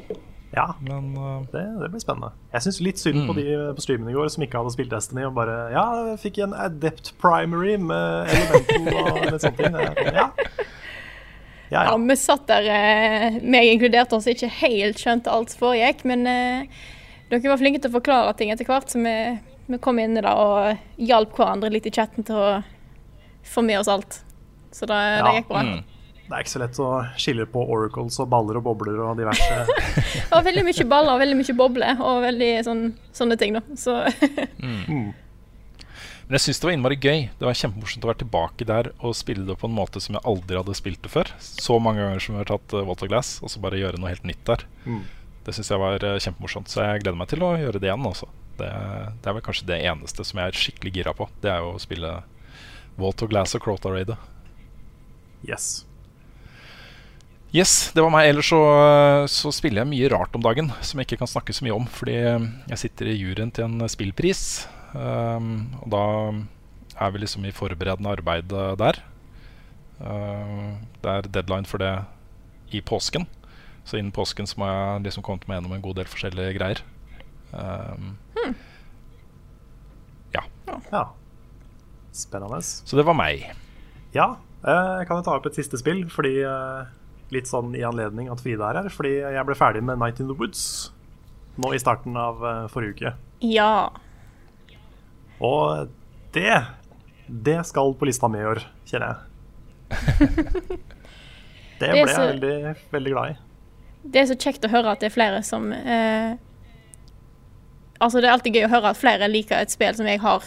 Ja,
Men uh,
det, det, blir spennende. Jeg syns litt synd mm. på de på streamen i går som ikke hadde spilt Destiny og bare Ja, jeg fikk en Adept Primary med Elemental og litt sånne ting. Ja.
Ja, ja. ja, vi satt der, eh, meg inkludert oss, ikke helt skjønte alt som foregikk. Men eh, dere var flinke til å forklare ting etter hvert, så vi, vi kom inn i det og hjalp hverandre litt i chatten til å få med oss alt. Så det, ja. det gikk bra. Mm.
Det er ikke så lett å skille på oracles og baller og bobler og diverse.
og veldig mye baller og veldig mye bobler og veldig sånn, sånne ting, da. Så
mm. Men jeg syns det var innmari gøy. Det var kjempemorsomt å være tilbake der og spille det på en måte som jeg aldri hadde spilt det før. Så mange ganger som vi har tatt uh, Water Glass, og så bare gjøre noe helt nytt der. Mm. Det syns jeg var uh, kjempemorsomt. Så jeg gleder meg til å gjøre det igjen. Også. Det, det, er vel kanskje det eneste som jeg er skikkelig gira på. Det er jo å spille Walter Glass og Crota Raidet.
Yes.
Yes, det var meg. Ellers så, så, spiller jeg mye rart om dagen som jeg ikke kan snakke så mye om. Fordi jeg sitter i juryen til en spillpris. Um, og da er vi liksom i forberedende arbeid der. Uh, det er deadline for det i påsken. Så innen påsken så må jeg liksom komme meg gjennom en god del forskjellige greier. Um, hmm. Ja.
ja. Spennende.
Så det var meg.
Ja. Eh, jeg kan jo ta opp et siste spill, fordi uh, litt sånn i anledning at Frida er her. Fordi jeg ble ferdig med Night in the Woods nå i starten av forrige uke.
Ja.
Og det Det skal på lista mi i år, kjenner jeg. det ble jeg veldig, veldig glad i.
Det er så kjekt å høre at det er flere som eh, Altså, det er alltid gøy å høre at flere liker et spill som jeg har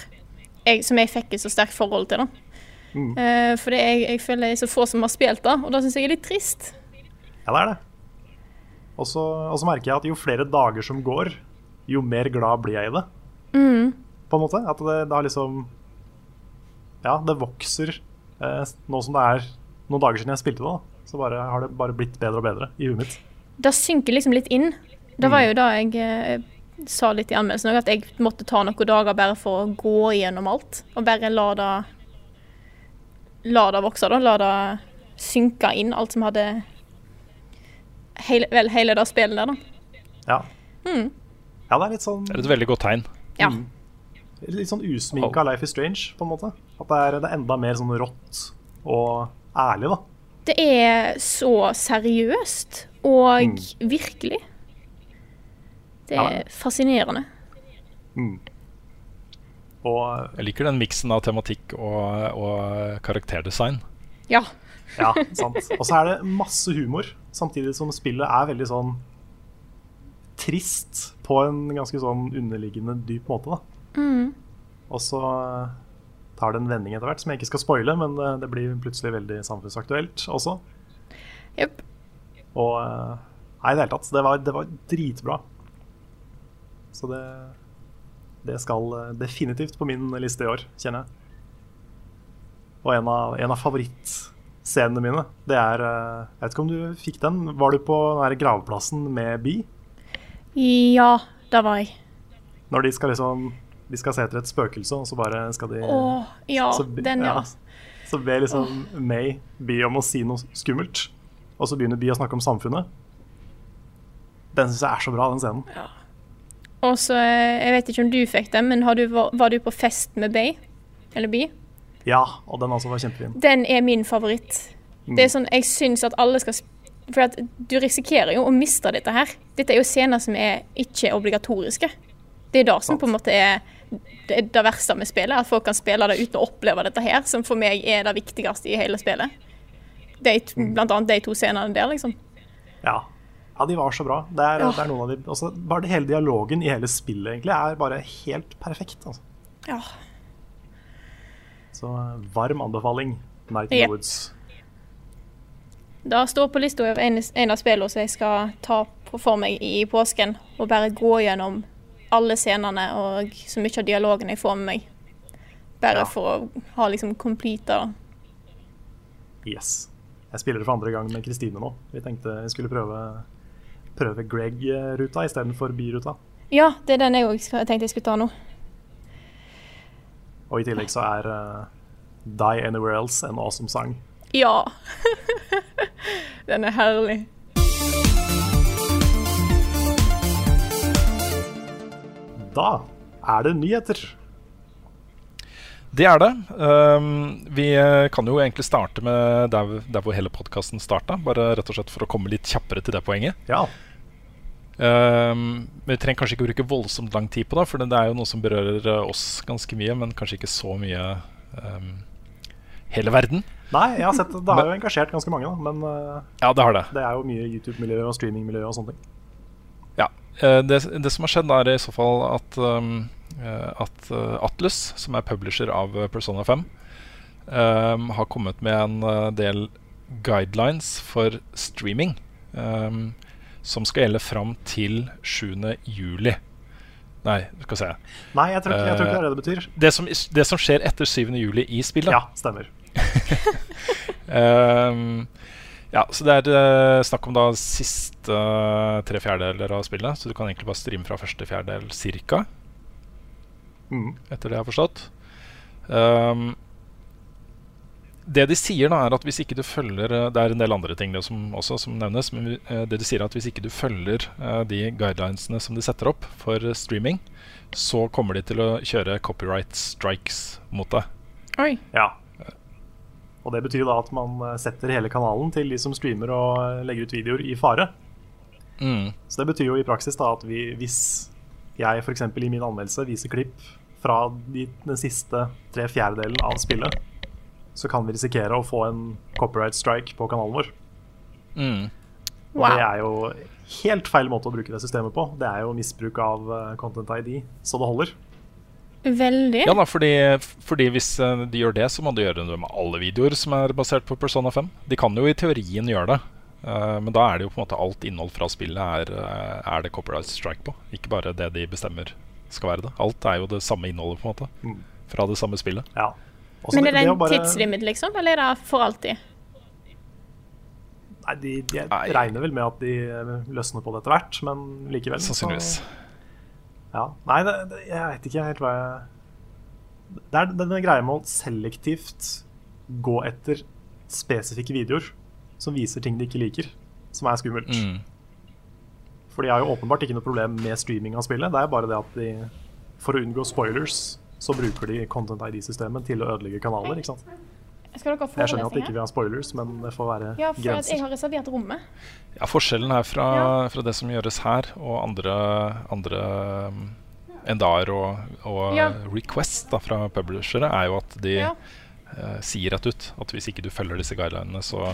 jeg, Som jeg fikk et så sterkt forhold til, da. Mm. Eh, for jeg, jeg, føler det er så få som har spilt det, og da syns jeg er litt trist.
Ja, det er det. Og så merker jeg at jo flere dager som går, jo mer glad blir jeg i det.
Mm.
På en måte. At det, det har liksom Ja, det vokser eh, nå som det er noen dager siden jeg spilte det. Da. Så bare, har det bare blitt bedre og bedre i huet mitt.
Det synker liksom litt inn. Det var mm. jo da jeg eh, sa litt i anmeldelsen at jeg måtte ta noen dager bare for å gå igjennom alt. Og bare la det la det vokse, da. La det synke inn, alt som hadde hele, vel, hele det spillet der, da.
Ja.
Mm.
ja, det er litt sånn
Det er et veldig godt tegn.
Ja.
Mm. Litt sånn usminka Life is Strange, på en måte. At det er, det er enda mer sånn rått og ærlig, da.
Det er så seriøst og mm. virkelig. Det er ja. fascinerende.
Mm. Og,
jeg liker den miksen av tematikk og, og karakterdesign.
Ja.
ja, sant. Og så er det masse humor, samtidig som spillet er veldig sånn trist på en ganske sånn underliggende dyp måte.
da. Mm.
Og så tar det en vending etter hvert, som jeg ikke skal spoile, men det, det blir plutselig veldig samfunnsaktuelt også.
Yep.
Og eh, Nei, i det hele tatt. Det var, det var dritbra. Så det det skal eh, definitivt på min liste i år, kjenner jeg. Og en av, en av favorittscenene mine, det er eh, Jeg vet ikke om du fikk den. Var du på den gravplassen med Bi?
Ja, det var jeg.
Når de skal liksom De skal se etter et spøkelse, og så bare skal de
Åh, ja,
så,
den, ja.
Så ber liksom May Bi om å si noe skummelt, og så begynner Bi å snakke om samfunnet. Den syns jeg er så bra, den scenen.
Og så, eh, jeg vet ikke om du fikk den, men har du, var, du på fest med Bay? Eller Bi?
Ja, og den også var kjempefin.
Den er min favoritt. Det er sånn, Jeg syns at alle skal For at du risikerer jo å miste dette her. Dette er jo scener som er ikke obligatoriske. Det er det som på en måte er det, det verste med spillet. At folk kan spille det uten å oppleve dette her, som for meg er det viktigste i hele spillet. De, blant annet de to scenene der, liksom.
Ja. ja, de var så bra. Det er,
Ja.
det er noen av de også, Bare det hele dialogen i hele spillet egentlig er bare helt perfekt. Altså.
Ja.
Så eh, varm anbefaling. Night in the Woods.
Det står på lista over en, en av spillene som jeg skal ta for meg i påsken. Og bare gå gjennom alle scenene og så mye av dialogen jeg får med meg. Bare
Ja.
for å ha liksom completa
Yes. Jeg spiller det for andre gang med Kristine nå. Vi tenkte jeg skulle prøve, prøve Greg-ruta istedenfor byruta.
Ja, det er den jeg òg tenkte jeg skulle ta nå.
Og i tillegg så er uh, Die Anywhere Else en awesome sang.
Ja! den er herlig.
Da er det nyheter.
Det er det. Um, vi eh, kan jo egentlig starte med der, der hvor hele podkasten starta. Bare rett og slett for å komme litt kjappere til det poenget.
Ja.
Um, vi trenger kanskje ikke bruke voldsomt lang tid på det, for det er jo noe som berører eh, oss ganske mye, men kanskje ikke så mye um, hele verden.
Nei, jeg har sett, det har jo engasjert ganske mange, da, men uh,
Ja, det har det.
det er jo mye YouTube-miljø og streaming-miljø og sånne ting.
Eh, det, det som har skjedd, er i så fall at, um, eh, at eh, Atlus, som er publisher av Persona 5, um, har kommet med en del guidelines for streaming. Um, som skal gjelde fram til 7. juli. Nei, skal vi se.
Nei, jeg tror, ikke, jeg tror ikke det er det det betyr.
Det som, det som skjer etter 7. juli i spillet.
Ja, stemmer.
Ehm, ja, så det er eh, snakk om da siste eh, tre fjerdedeler av spillet. Så du kan egentlig bare streame fra første fjerdedel cirka,
Mm.
etter det jeg har forstått. Um, det de sier, da er at hvis ikke du følger eh, Det er en del andre ting det som, også som nevnes. Men det de sier er at hvis ikke du følger de guidelinesene som de setter opp for streaming, så kommer de til å kjøre copyright strikes mot deg.
Oi.
Ja. Og det betyr da at man eh, setter hele kanalen til de som streamer og eh, legger ut videoer, i fare.
Mm.
Så det betyr jo i praksis da at vi, hvis jeg f.eks. i min anmeldelse viser klipp fra de, den siste tre fjerdedelen av spillet, så kan vi risikere å få en copyright strike på kanalen vår.
Mm.
Og det er jo helt feil måte å bruke det systemet på. Det er jo misbruk av eh, Content ID, så det holder.
Veldig.
Ja da, fordi, fordi hvis eh, de gjør det, så må de gjøre det med alle videoer som er basert på Persona 5. De kan jo i teorien gjøre det, eh, men da er det jo på en måte alt innhold fra spillet er, eh, er det copyright strike på. Ikke bare det de bestemmer skal være det. Alt er jo det samme innholdet, på en måte.
Mm.
Fra det samme spillet.
Ja. Også
Men er det
å
en
bare-
tidslimit, liksom? Eller er det for alltid?
Nei, de, de regner vel med at de løsner på det etter hvert, men likevel. så-
Sannsynligvis.
Ja. Nei, det, det, jeg vet ikke helt hva jeg Det er denne greia med å selektivt gå etter spesifikke videoer som viser ting de ikke liker, som er skummelt.
Mm.
For de har jo åpenbart ikke noe problem med streaming av spillet. Det er bare det at de, for å unngå spoilers, så bruker de Content ID-systemet til å ødelegge kanaler. ikke sant?
Skal dere ha
Jeg skjønner at vi ikke vil ha spoilers, men det får være
Ja, for grenser. jeg har reservert rommet.
Ja, Forskjellen her fra,
Ja.
fra det som gjøres her, og andre, andre Endar og, og
Ja.
Request da, fra publishere, er jo at de
Ja.
uh, sier rett ut at hvis ikke du følger disse guidelinene, så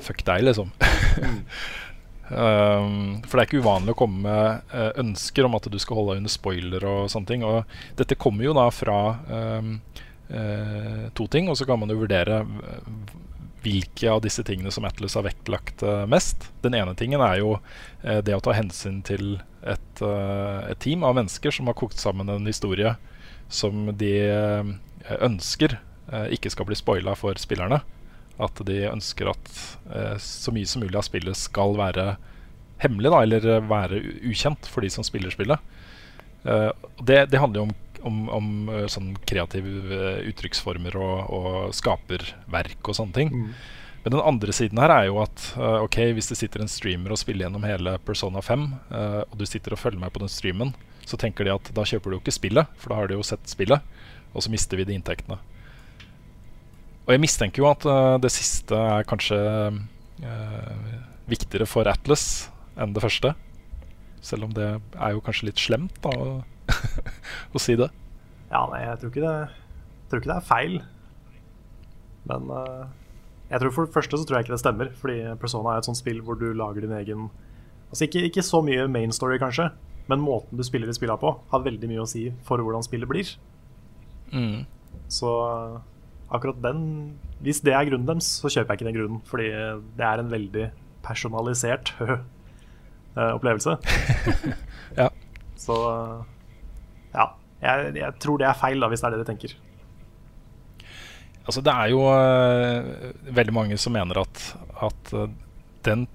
fuck deg, liksom. um, for det er ikke uvanlig å komme med eh, ønsker om at du skal holde deg under spoiler og sånne ting. Og dette kommer jo da fra um, to ting, og så kan man jo vurdere eh, hvilke av disse tingene som Atlas har vektlagt eh, mest. Den ene tingen er jo eh, det å ta hensyn til et, eh, et team av mennesker som har kokt sammen en historie som de eh, ønsker eh, ikke skal bli spoila for spillerne. At de ønsker at så mye som mulig av spillet skal være hemmelig, da, eller være ukjent for de som spiller spillet. Det, det, handler jo om, om, om uh, sånn kreative uttrykksformer og, og skaperverk og sånne ting. Mm. Men den andre siden her er jo at uh, ok, hvis det sitter en streamer og spiller gjennom hele Persona 5, uh, og du sitter og følger med på den streamen, så tenker de at da kjøper du ikke spillet, for da har de jo sett spillet, og så mister vi de inntektene. Og jeg mistenker jo at uh, det siste er kanskje viktigere for Atlas enn det første. Selv om det er jo kanskje litt slemt da, å, si det.
Ja, nei, jeg tror ikke det, tror ikke det er feil. Men uh, jeg tror for det første så tror jeg ikke det stemmer. Fordi Persona er et sånt spill hvor du lager din egen Altså ikke, ikke så mye main story, kanskje, men måten du spiller de spillene på, har veldig mye å si for hvordan spillet blir.
Mm.
Så akkurat den Hvis det er grunnen deres, så kjøper jeg ikke den grunnen. Fordi det er en veldig personalisert eh, opplevelse.
ja.
Så. Jeg, jeg, tror det er feil, da, hvis det er det dere tenker.
Altså, det er jo uh, veldig mange som mener at, at uh, den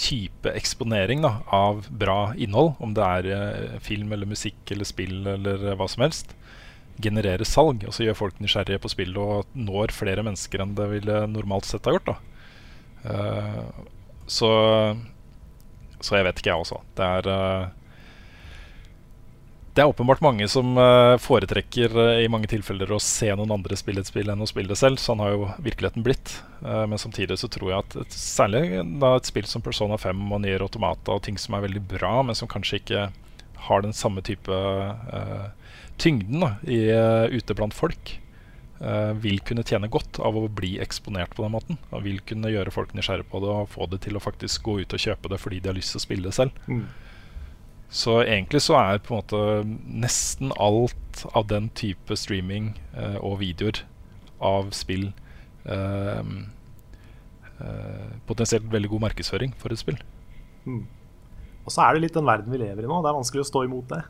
type eksponering da, av bra innhold, om det er uh, film eller musikk eller spill eller hva som helst, genererer salg. Og så gjør folk nysgjerrige på spill og når flere mennesker enn det ville normalt sett ha gjort. Uh, så, så jeg vet ikke, jeg også. Det er det er åpenbart mange som uh, foretrekker uh, i mange tilfeller å se noen andre spille et spill enn å spille det selv. Sånn har jo virkeligheten blitt. Uh, men samtidig så tror jeg at et, særlig et spill som Persona 5 og Nier Automata og ting som er veldig bra, men som kanskje ikke har den samme type tyngden da, i, ute blant folk, vil kunne tjene godt av å bli eksponert på den måten. Og vil kunne gjøre folk nysgjerrige på det og få det til å faktisk gå ut og kjøpe det fordi de har lyst til å spille det selv.
Mm.
Så egentlig så er på en måte nesten alt av den type streaming eh, og videoer av spill eh, eh, potensielt veldig god markedsføring for et spill.
Mm. Og så er det litt den verden vi lever i nå. Det er vanskelig å stå imot det.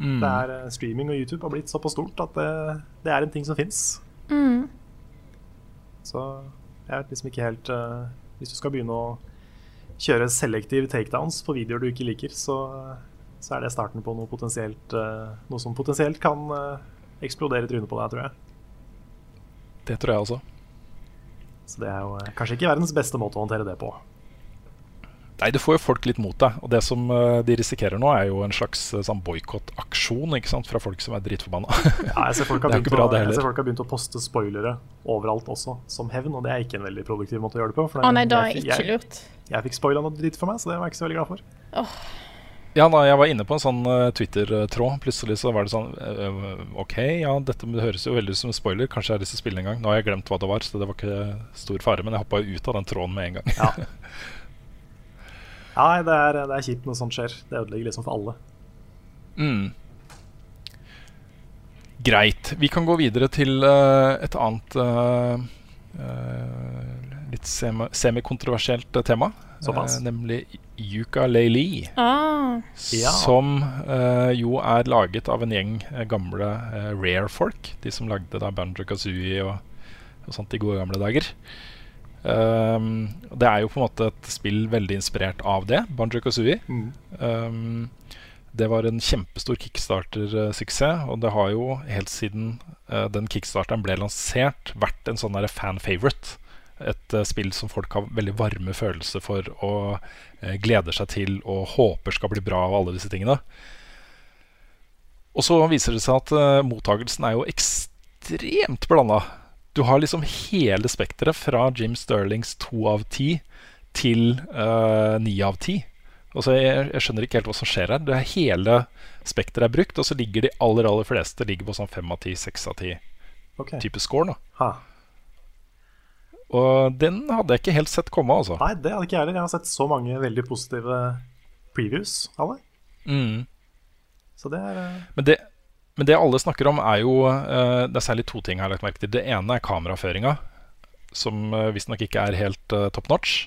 Mm. det er, eh, streaming og YouTube har blitt såpass stort at det, det er en ting som fins.
Mm.
Så jeg vet liksom ikke helt uh, Hvis du skal begynne å kjøre selektive takedowns på videoer du ikke liker, så, så er det starten på noe, potensielt, uh, noe som potensielt kan uh, eksplodere i trynet på deg, tror jeg.
Det tror jeg også.
Så det er jo uh, kanskje ikke verdens beste måte å håndtere det på.
Nei, det får jo folk litt mot deg. Og det som de risikerer nå, er jo en slags sånn boikottaksjon fra folk som er dritforbanna.
ja, jeg ser, folk har begynt å, jeg ser folk har begynt å poste spoilere overalt også, som hevn. Og det er ikke en veldig produktiv måte å gjøre det på.
Å oh, nei, da er ikke lurt.
Jeg, jeg fikk spoila noe dritt for meg, så det var jeg ikke så veldig glad for.
Oh.
Ja, da jeg var inne på en sånn uh, Twitter-tråd, plutselig så var det sånn uh, OK, ja, dette høres jo veldig ut som en spoiler. Kanskje jeg har lyst til å spille en gang. Nå har jeg glemt hva det var, så det var ikke stor fare. Men jeg hoppa ut av den tråden med en gang.
ja. Nei, det er, det er kjipt når sånt skjer. Det ødelegger liksom for alle.
Mm. Greit. Vi kan gå videre til uh, et annet uh, uh, litt semikontroversielt tema. nemlig Yuka Leili.
Ah.
Som jo er laget av en gjeng gamle Rare-folk. De som lagde da Banjo Kazooie og, og sånt i gode gamle dager. Um, det er jo på en måte et spill veldig inspirert av det, Banjo Kazooie.
Mm.
Um, det var en kjempestor kickstarter-suksess, og det har jo helt siden uh, den kickstarteren ble lansert, vært en sånn fan-favorite. Et uh, spill som folk har veldig varme følelser for og uh, gleder seg til og håper skal bli bra, av alle disse tingene. Og så viser det seg at mottagelsen er jo ekstremt blanda. Du har liksom hele spekteret fra Jim Sterlings to av ti til uh, ni av ti. Altså, jeg, jeg, skjønner ikke helt hva som skjer her. Det er Hele spekteret er brukt, og så ligger de aller aller fleste ligger på sånn fem av ti, seks av ti
okay.
score. Da.
Ha.
Og den hadde jeg ikke helt sett komme. altså
Nei, det hadde ikke jeg heller. Jeg har sett så mange veldig positive previews av det.
Mm.
Så det er uh...
Men det, men det alle snakker om, er jo uh, Det er særlig to ting jeg har lagt merke til. Det ene er kameraføringa, som uh, visstnok ikke er helt uh, top notch.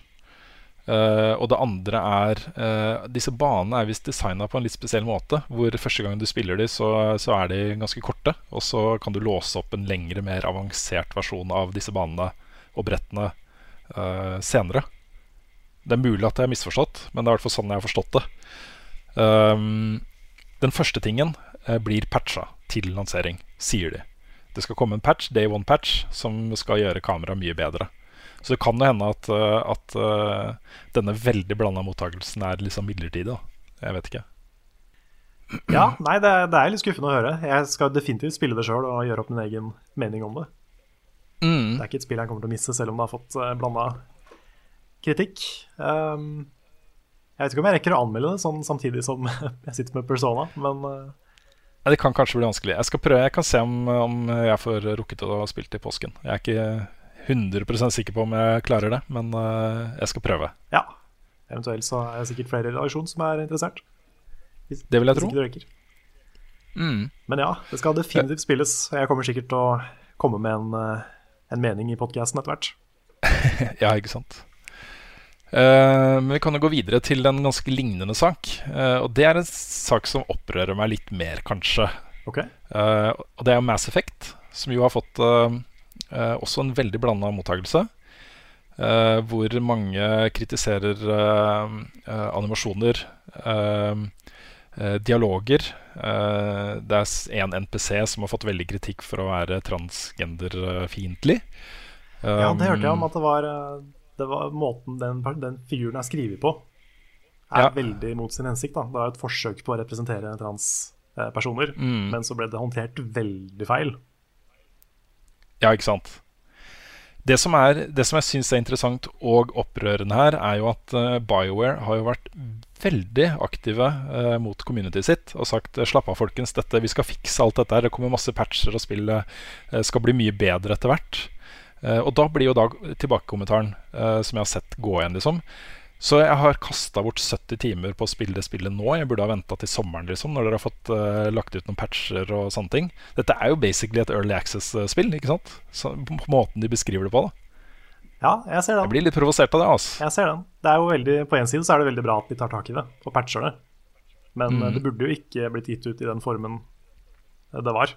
Uh, og det andre er uh, Disse banene er visst designa på en litt spesiell måte. Hvor første gang du spiller de, så, så, er de ganske korte. Og så kan du låse opp en lengre, mer avansert versjon av disse banene og brettene uh, senere. Det er mulig at jeg har misforstått, men det er i hvert fall sånn jeg har forstått det. Um, den første tingen uh, blir patcha til lansering, sier de. Det skal komme en patch, day one-patch, som skal gjøre kameraet mye bedre. Så det kan jo hende at, uh, at denne veldig blanda mottakelsen er liksom midlertidig. Da. Jeg vet ikke.
Ja, nei, det, det, er litt skuffende å høre. Jeg skal definitivt spille det sjøl og gjøre opp min egen mening om det. Mm. Det er ikke et spill jeg kommer til å miste, selv om det har fått uh, blanda kritikk. Um, jeg vet ikke om jeg rekker å anmelde det sånn samtidig som jeg sitter med Persona, men uh,
Det kan kanskje bli vanskelig. Jeg skal prøve, jeg kan se om, om jeg får rukket å spilt i påsken. Jeg er ikke 100 sikker på om jeg klarer det, men uh, jeg skal prøve.
Ja. Eventuelt så er det sikkert flere i relasjon som er interessert.
Hvis, det vil jeg tro.
Mm. Men ja, det skal definitivt spilles. Jeg kommer sikkert til å komme med en, eh, en mening i podkasten etter hvert.
ja, ikke sant. Uh, men vi kan jo gå videre til en ganske lignende sak. Uh, og det er en sak som opprører meg litt mer, kanskje.
Okay.
Uh, og det er Mass Effect, som jo har fått også en veldig blanda mottakelse. hvor mange kritiserer animasjoner, dialoger. det er en NPC som har fått veldig kritikk for å være transgenderfiendtlig.
ja, det hørte jeg om at det var det var måten den, den figuren er skrevet på, er ja. veldig mot sin hensikt. Da. Det var et forsøk på å representere transpersoner, mm. men så ble det håndtert veldig feil.
Ja, ikke sant. Det som, er, det som jeg syns er interessant og opprørende her, er jo at BioWare har jo vært veldig aktive eh, mot communityet sitt og sagt slapp av, folkens, dette, vi skal fikse alt dette her. Det kommer masse patcher, og spillet eh, skal bli mye bedre etter hvert. Uh, og da blir jo da tilbakekommentaren som jeg har sett gå igjen, liksom. Så jeg har kasta bort 70 timer på å spille det spillet nå. Jeg burde ha venta til sommeren, liksom, når dere har fått uh, lagt ut noen patcher og sånne ting. Dette er jo basically et Early Access-spill, ikke sant? Så, på måten de beskriver det på. da
ja, jeg ser den.
Jeg blir litt provosert av det. altså.
Jeg ser den. Det er jo veldig, På én side så er det veldig bra at de tar tak i det og patcher det. Men mm. det burde jo ikke blitt gitt ut i den formen det var.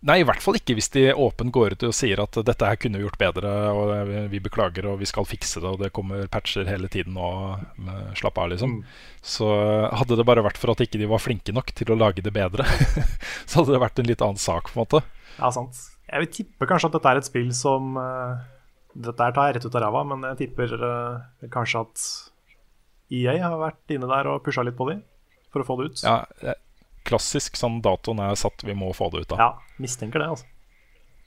Nei, i hvert fall ikke hvis de åpent går ut og sier at dette her kunne vi gjort bedre, og vi beklager og vi skal fikse det, og det kommer patcher hele tiden og slapp av, liksom. Mm. Så hadde det bare vært for at ikke de var flinke nok til å lage det bedre, så hadde det vært en litt annen sak, på en måte.
Ja, sant. Jeg vil tippe kanskje at dette er et spill som uh, Dette her tar jeg rett ut av ræva, men jeg tipper uh, kanskje at EA har vært inne der og pusha litt på dem for å få det ut.
Ja, klassisk sånn datoen er satt, vi må få det ut
av. Ja, mistenker det, altså.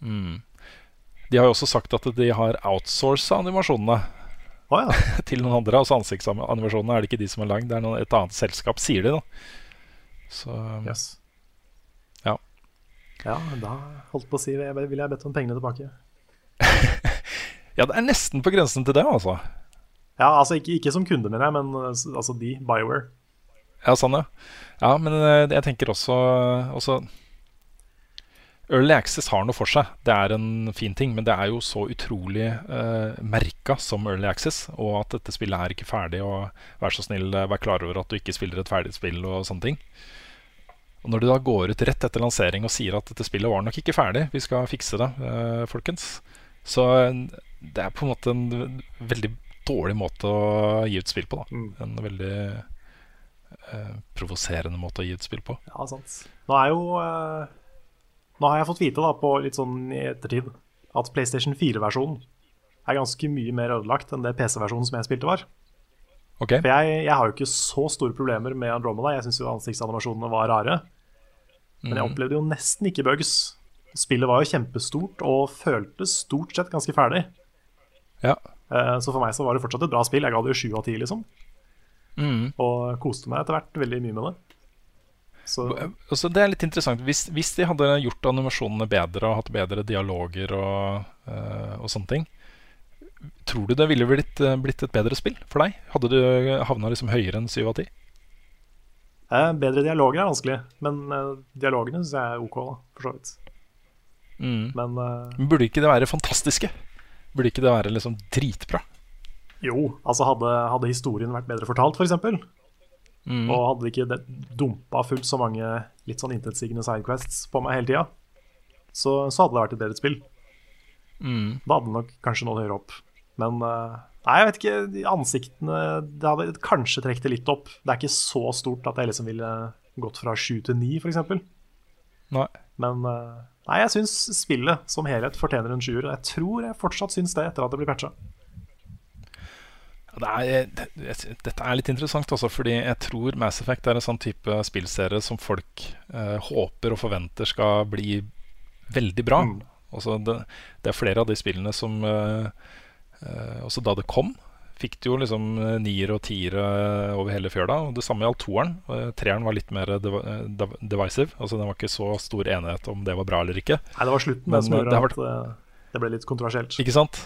Mm. De har jo også sagt at de har outsourca animasjonene
oh, ja.
til noen andre. Altså ansiktsanimasjonene er det ikke de som har lagd, det er noen, et annet selskap, sier de, da. Så
yes.
Ja.
Da holdt på å si ville jeg bedt om pengene tilbake.
ja, det er nesten på grensen til det, altså.
Ja, altså ikke, ikke som kunde, mener jeg, men altså de, Bioware.
Ja, sånn, ja. ja men eh, jeg tenker også, også Early Access har noe for seg. Det er en fin ting, men det er jo så utrolig uh, merka som Early Access. Og at dette spillet er ikke ferdig, og vær så snill, vær klar over at du ikke spiller et ferdig spill. Og sånne ting Og når du da går ut rett etter lansering og sier at dette spillet var nok ikke ferdig, vi skal fikse det, uh, folkens, så det er på en måte en veldig dårlig måte å gi ut spill på. da mm. En veldig eh, provoserende måte å gi ut spill på.
Ja, sant. Nå er jo eh, Nå har jeg fått vite da på litt sånn i ettertid at PlayStation 4-versjonen er ganske mye mer ødelagt enn det PC-versjonen som jeg spilte, var.
Okay.
For jeg, jeg, har jo ikke så store problemer med Andromeda. Jeg syns jo ansiktsanimasjonene var rare. Men jeg mhm. opplevde jo nesten ikke bugs. Spillet var jo kjempestort og føltes stort sett ganske ferdig.
Ja.
Eh, så for meg så var det fortsatt et bra spill. Jeg ga det jo sju av ti, liksom.
Mm.
Og koste meg etter hvert veldig mye med det.
Så. Altså, det er litt interessant. Hvis, hvis, de hadde gjort animasjonene bedre og hatt bedre dialoger og, uh, og sånne ting, tror du det ville blitt, uh, blitt, et bedre spill for deg? Hadde du havna liksom høyere enn 7 av 10?
Eh, bedre dialoger er vanskelig, men eh, dialogene syns jeg er OK, da, for så vidt.
Mm.
Men,
men burde ikke det være fantastiske? Burde ikke det være liksom dritbra?
Jo, altså hadde, hadde historien vært bedre fortalt, f.eks., for mm. og hadde ikke det dumpa fullt så mange litt sånn intetsigende sidequests på meg hele tida, så, så, hadde det vært et bedre spill.
Mm.
Da hadde det nok kanskje nådd høyere opp. Men eh, nei, jeg vet ikke. De ansiktene Det hadde kanskje trukket det litt opp. Det er ikke så stort at jeg liksom ville gått fra sju til ni, f.eks.
Nei.
Men eh, nei, jeg syns spillet som helhet fortjener en sjuer. og Jeg tror jeg fortsatt syns det etter at det blir patcha.
Det er, det, det- dette er litt interessant, også, fordi jeg tror Mass Effect er en sånn type spillserie som folk eh, håper og forventer skal bli veldig bra.
Mm.
Altså det, er flere av de spillene som eh, Også da det kom, fikk det jo liksom eh, niere og tiere over hele fjøla. Og det samme gjaldt toeren. Eh, treeren var litt mer eh, divisive. Altså Det var ikke så stor enighet om det var bra eller ikke.
Nei, det var slutten
Men,
som
eh,
gjorde
det
at eh, det ble litt kontroversielt.
Ikke sant?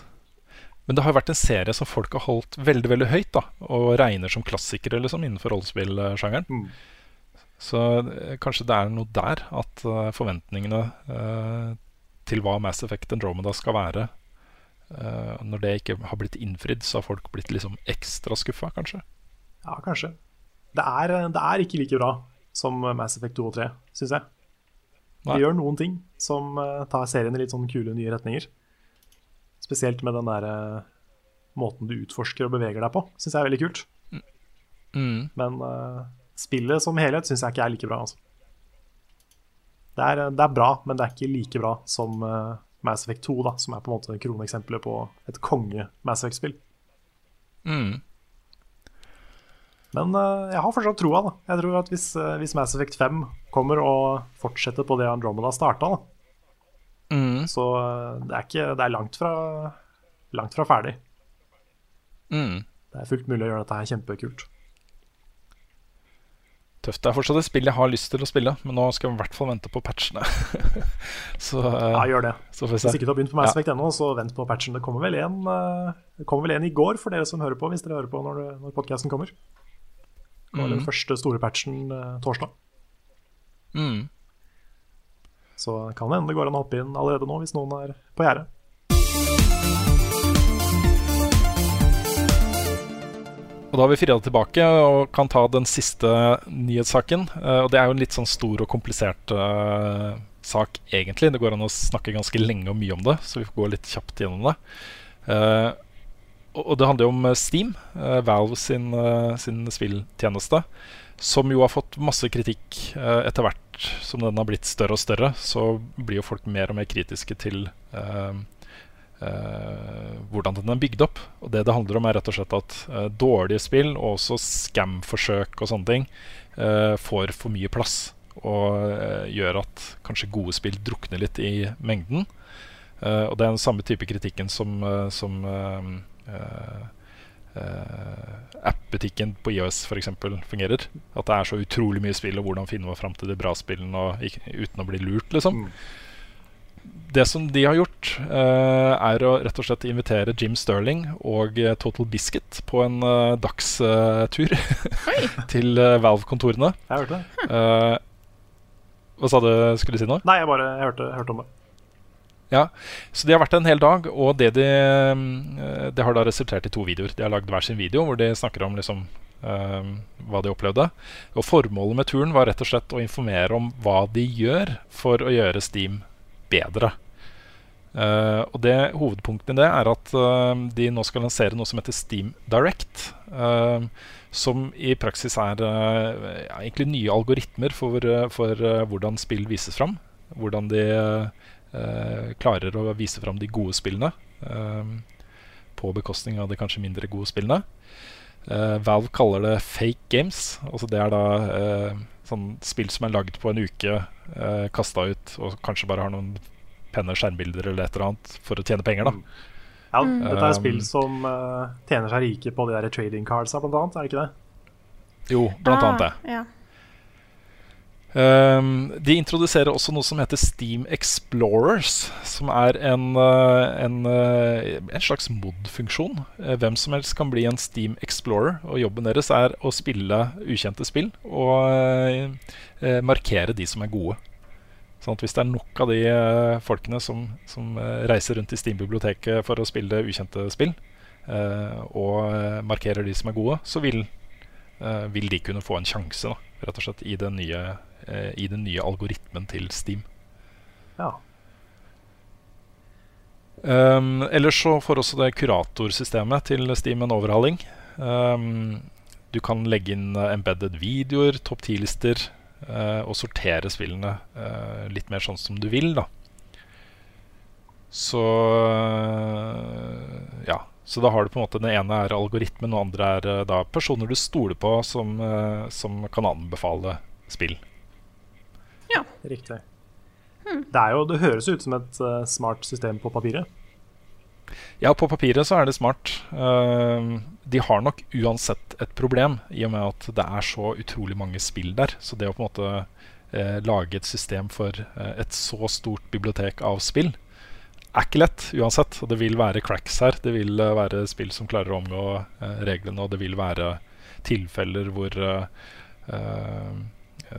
Men det har jo vært en serie som folk har holdt veldig veldig høyt, da og regner som klassikere liksom, innenfor rollespillsjangeren.
Mm.
Så eh, kanskje det er noe der at eh, forventningene eh, til hva Mass Effect Andromeda skal være eh, Når det ikke har blitt innfridd, så har folk blitt liksom ekstra skuffa, kanskje.
Ja, kanskje. Det er, eh, det er ikke like bra som Mass Effect 2 og 3, syns jeg.
Nei.
Det gjør noen ting som eh, tar serien i litt sånn kule, nye retninger. Spesielt med den der eh, måten du utforsker og beveger deg på, syns jeg er veldig kult.
Mm.
Men uh, spillet som helhet syns jeg ikke er like bra. Altså. Det, er, det er bra, men det er ikke like bra som eh, Mass Effect 2, da, som er på en måte kroneksempelet på et konge-Mass Effect-spill.
Mm.
Men uh, jeg har fortsatt troa. da. Jeg tror at hvis, uh, hvis Mass Effect 5 kommer og fortsetter på det Andromeda starta, da,
Mm.
så uh, det er, ikke, det er langt, fra, langt fra ferdig.
Mm.
Det er fullt mulig å gjøre dette her kjempekult.
Tøft. Det er fortsatt et spill jeg har lyst til å spille, men nå skal jeg i hvert fall vente på patchene. så, eh,
Ja, gjør det. Hvis ikke du har begynt på Mass
Ja.
Effect ennå, så vent på patchen. Det kommer vel en, eh, det kommer vel en i går for dere som hører på, hvis dere hører på når, når podcasten kommer. Det var den
Mm.
første store patchen eh, torsdag.
Mm.
Så kan det hende det går an å hoppe inn allerede nå, hvis noen er på gjerdet.
Og da har vi Frida tilbake og kan ta den siste nyhetssaken. Eh, og det er jo en litt sånn stor og komplisert uh, sak, egentlig. Det går an å snakke ganske lenge og mye om det, så vi får gå litt kjapt gjennom det. Uh, og det handler jo om Steam, uh, Valve sin, sin spilltjeneste, som jo har fått masse kritikk etter hvert som den har blitt større og større. Så blir jo folk mer og mer kritiske til eh, hvordan den er bygd opp. Og det det handler om, er rett og slett at eh, dårlige spill og også scam-forsøk og sånne ting eh, får for mye plass. Og eh, gjør at kanskje gode spill drukner litt i mengden. Eh, og det er den samme type kritikken som, eh, som eh, eh, eh, app-butikken på IOS for eksempel fungerer. At det er så utrolig mye spill, og hvordan finner man fram til de bra spillene uten å bli lurt, liksom
Mm.
Det som de har gjort, uh, er å rett og slett invitere Jim Sterling og uh, Total Biscuit på en uh, dagstur til Valve-kontorene.
Jeg hørte det.
Eh, hva sa du? Skulle du si noe?
Nei, jeg bare jeg hørte, jeg hørte om det.
Ja, så De har vært en hel dag, og det, de, det har da resultert i to videoer. De har lagd hver sin video hvor de snakker om liksom, eh, hva de opplevde. Og Formålet med turen var rett og slett å informere om hva de gjør for å gjøre Steam bedre. Uh, og det Hovedpunktet i det er at uh, de nå skal lansere noe som heter Steam Direct. Uh, som i praksis er egentlig nye algoritmer for, for hvordan spill vises fram. Hvordan de klarer å vise fram de gode spillene på bekostning av de kanskje mindre gode spillene. Valve kaller det fake games. Altså det er da sånn spill som er lagd på en uke, eh, kasta ut, og kanskje bare har noen penne skjermbilder eller et eller annet for å tjene penger. da
Mm. Ja, Dette er
Um,
spill som uh, tjener seg rike på de der trading cardsa, blant annet. Er det ikke det?
Jo, blant annet det.
Ah, Ja.
Um, de introduserer også noe som heter Steam Explorers, som er en, uh, en, uh, en slags mod-funksjon. Uh, hvem som helst kan bli en Steam Explorer, og jobben deres er å spille ukjente spill og uh, markere de som er gode. Sånn at Hvis det er nok av de folkene som, som reiser rundt i Steam-biblioteket for å spille ukjente spill, og markerer de som er gode, så vil, vil de kunne få en sjanse da, rett og slett i det nye, eh, i den nye algoritmen til Steam.
Ja.
Um, ellers så får også det kuratorsystemet til Steam en overhaling. Um, du kan legge inn embedded videoer, topp 10-lister, uh, og sortere spillene uh, litt mer sånn som du vil, da. Så ja. Så da har du på en måte Den ene er algoritmen, og den andre er uh, da personer du stoler på, som, som kan anbefale spill.
Ja.
Riktig. Det, er jo, det høres ut som et uh, smart system på papiret.
Ja, på papiret så er det smart. Uh, de har nok uansett et problem, i og med at det er så utrolig mange spill der. Så det å på en måte uh, lage et system for et så stort bibliotek av spill er ikke lett uansett. Og det vil være cracks her. Det vil være spill som klarer å omgå reglene, og det vil være tilfeller hvor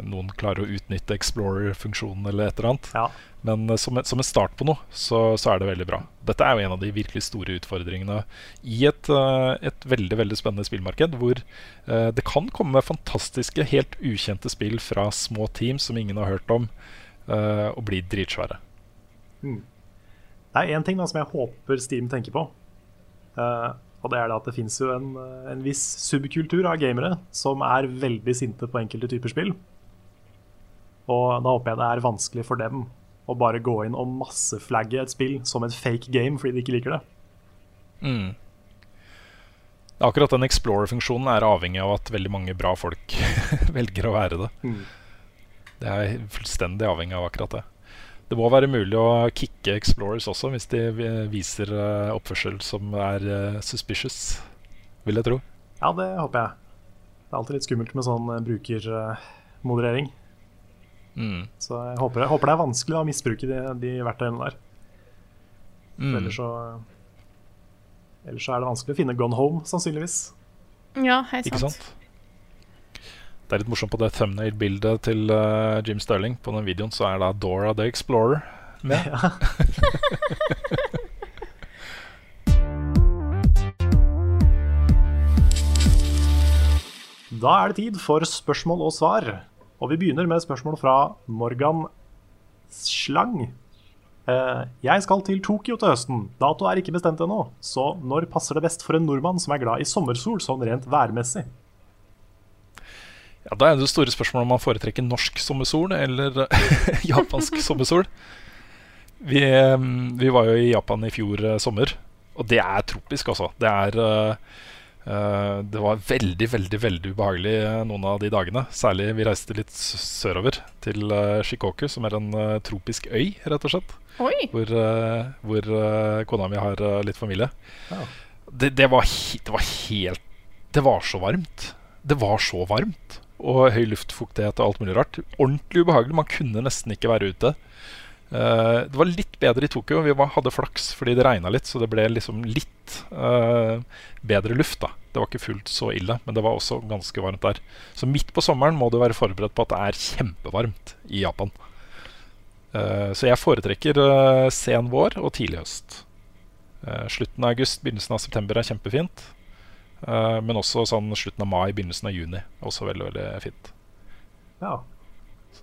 noen klarer å utnytte Explorer-funksjonen eller et eller annet.
Ja.
Men uh, som, som, en start på noe, så, så, er det veldig bra. Dette er jo en av de virkelig store utfordringene i et, uh, et veldig veldig spennende spillmarked, hvor uh, det kan komme fantastiske, helt ukjente spill fra små team som ingen har hørt om, og bli dritsvære.
Mm. Det er én ting da, som jeg håper Steam tenker på. og det er det at det fins jo en, en viss subkultur av gamere som er veldig sinte på enkelte typer spill. Og da håper jeg det er vanskelig for dem å bare gå inn og masseflagge et spill som et fake game fordi de ikke liker det.
Mm. Akkurat den Explorer-funksjonen er avhengig av at veldig mange bra folk velger å være det. Mm. Det er fullstendig avhengig av akkurat det. Det må være mulig å kicke Explorers også, hvis de viser uh, oppførsel som er uh, suspicious, vil jeg tro.
Ja, det håper jeg. Det er alltid litt skummelt med sånn uh, brukermoderering.
Mm.
Så jeg håper, jeg håper, det er vanskelig da, å misbruke de, de verktøyene der. Mm. Ellers, så, ellers så er det vanskelig å finne Gone Home, sannsynligvis.
Ja, hei sant.
Ikke sant? Det er litt morsomt på det thumbnail-bildet til uh, Jim Sterling. På den videoen så er da Dora the Explorer med. Ja.
da er det tid for spørsmål og svar. Og vi begynner med spørsmål fra Morgan Slang. Eh, jeg skal til Tokyo til høsten. Dato er ikke bestemt ennå. Så når passer det best for en nordmann som er glad i sommersol, sånn rent værmessig?
Ja, Da er det store spørsmålet om man foretrekker norsk sommersol eller japansk sommersol. Vi, eh, vi, var jo i Japan i fjor eh, sommer, og det er tropisk, altså. Det er det var veldig veldig, veldig ubehagelig uh, noen av de dagene. Særlig vi reiste litt sørover, til uh, Shikoku, som er en tropisk øy, rett og slett.
Oi.
Hvor, hvor kona mi har litt familie. Ja. Det, det, var det, var helt Det var så varmt. Det var så varmt. Og høy luftfuktighet og alt mulig rart. Ordentlig ubehagelig. Man kunne nesten ikke være ute. Uh, det var litt bedre i Tokyo. Vi var, hadde flaks fordi det regna litt, så det ble liksom litt uh, bedre luft. da Det var ikke fullt så ille, men det var også ganske varmt der. Så midt på sommeren må du være forberedt på at det er kjempevarmt i Japan. Uh, så jeg foretrekker sen vår og tidlig høst. slutten av august, begynnelsen av september er kjempefint. men også sånn slutten av mai, begynnelsen av juni. Også veldig, veldig fint.
Ja.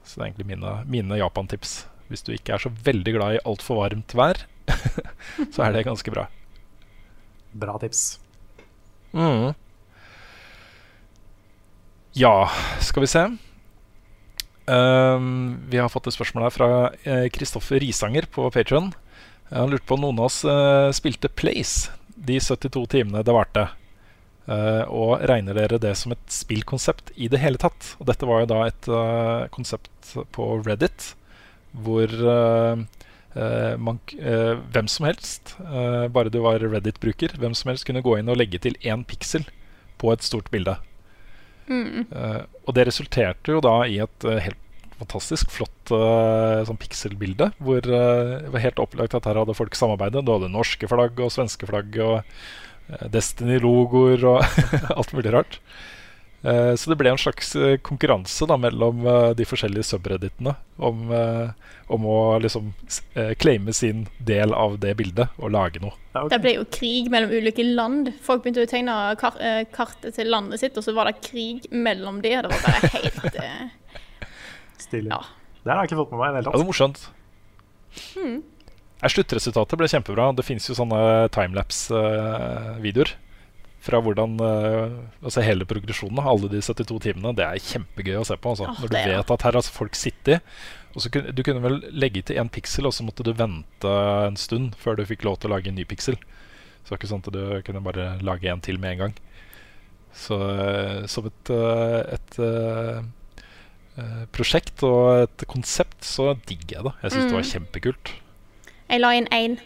Så det er egentlig mine, mine Japan-tips. Hvis du ikke er så veldig glad i altfor varmt vær, så er det ganske bra.
Bra tips.
Mm. Ja, skal vi se. Um, vi har fått et spørsmål her fra Kristoffer uh, Risanger på Patron. Han lurte på om noen av oss uh, spilte Place de 72 timene det varte. Uh, og regner dere det som et spillkonsept i det hele tatt? Og dette var jo da et konsept på Reddit hvor uh, man, uh, hvem som helst, uh, bare du var Reddit-bruker, hvem som helst kunne gå inn og legge til én piksel på et stort bilde.
Mm.
og det resulterte jo da i et helt fantastisk flott sånn pikselbilde, hvor det var helt opplagt at her hadde folk samarbeidet. Du hadde norske flagg og svenske flagg og Destiny-logoer og alt mulig rart. Uh, så det ble en slags uh, konkurranse da, mellom uh, de forskjellige subredditene om, om å liksom claime sin del av det bildet og lage noe.
Ja, okay. Det ble jo krig mellom ulike land. Folk begynte å tegne kar kartet til landet sitt, og så var det krig mellom de. Det var bare helt
Stilig. Ja. Det har jeg ikke fått med meg i det hele tatt.
Ja, det var morsomt.
Hmm.
Sluttresultatet ble kjempebra. Det fins jo sånne timelapse-videoer fra hvordan uh, altså hele progresjonen av alle de 72 timene. Det er kjempegøy å se på. Altså.
Åh,
Når du
er
vet at her har folk sittet og så kunne, Du kunne vel legge til én piksel, og så måtte du vente en stund før du fikk lov til å lage en ny piksel. Så det var ikke sånn at du kunne bare lage en til med en gang. Så uh, som et, uh, et uh, prosjekt og et konsept så digger jeg det. Jeg syns det var kjempekult.
Jeg la inn én.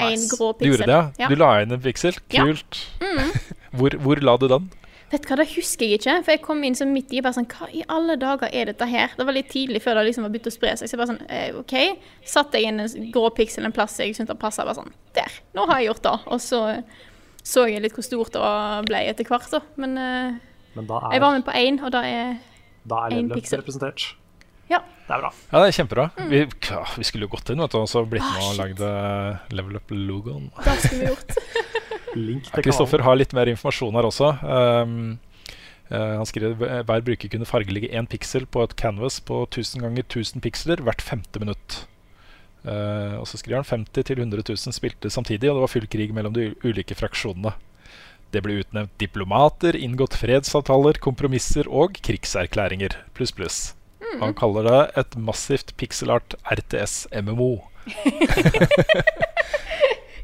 Nice.
grå
Du gjorde det, ja?
Ja.
Du la inn en piksel?
Ja.
Kult. hvor, hvor la du den?
Vet du hva, Det husker jeg ikke. For jeg kom inn så midt i bare sånn Hva i alle dager er dette her? Det var litt tidlig før det liksom var begynt å spre seg. Så jeg bare sånn eh, OK. Satte jeg inn en grå piksel en plass jeg syntes det passa. Bare sånn Der! Nå har jeg gjort det. Og så så jeg litt hvor stort det ble etter hvert, da. Men eh,
Men da
jeg var
er,
med på én, og da er
da er
en
level
piksel.
representert.
Ja.
Det er bra.
Ja, det er kjempebra. Vi, ja, vi skulle jo gått inn vet du, og så blitt med og lagd eh, Level Up-logoen.
Det skulle vi gjort.
Link til
Kristoffer har litt mer informasjon her også. Um, Uh, han skriver hver bruker kunne fargelegge én piksel på et canvas på 1000 ganger 1000 piksler hvert femte minutt. Uh, og så skriver han 50 til 100 000 spilte samtidig, og det var full krig mellom de ulike fraksjonene. Det ble utnevnt diplomater, inngått fredsavtaler, kompromisser og krigserklæringer. Pluss, pluss. Og Han kaller det et massivt pikselart RTS-MMO.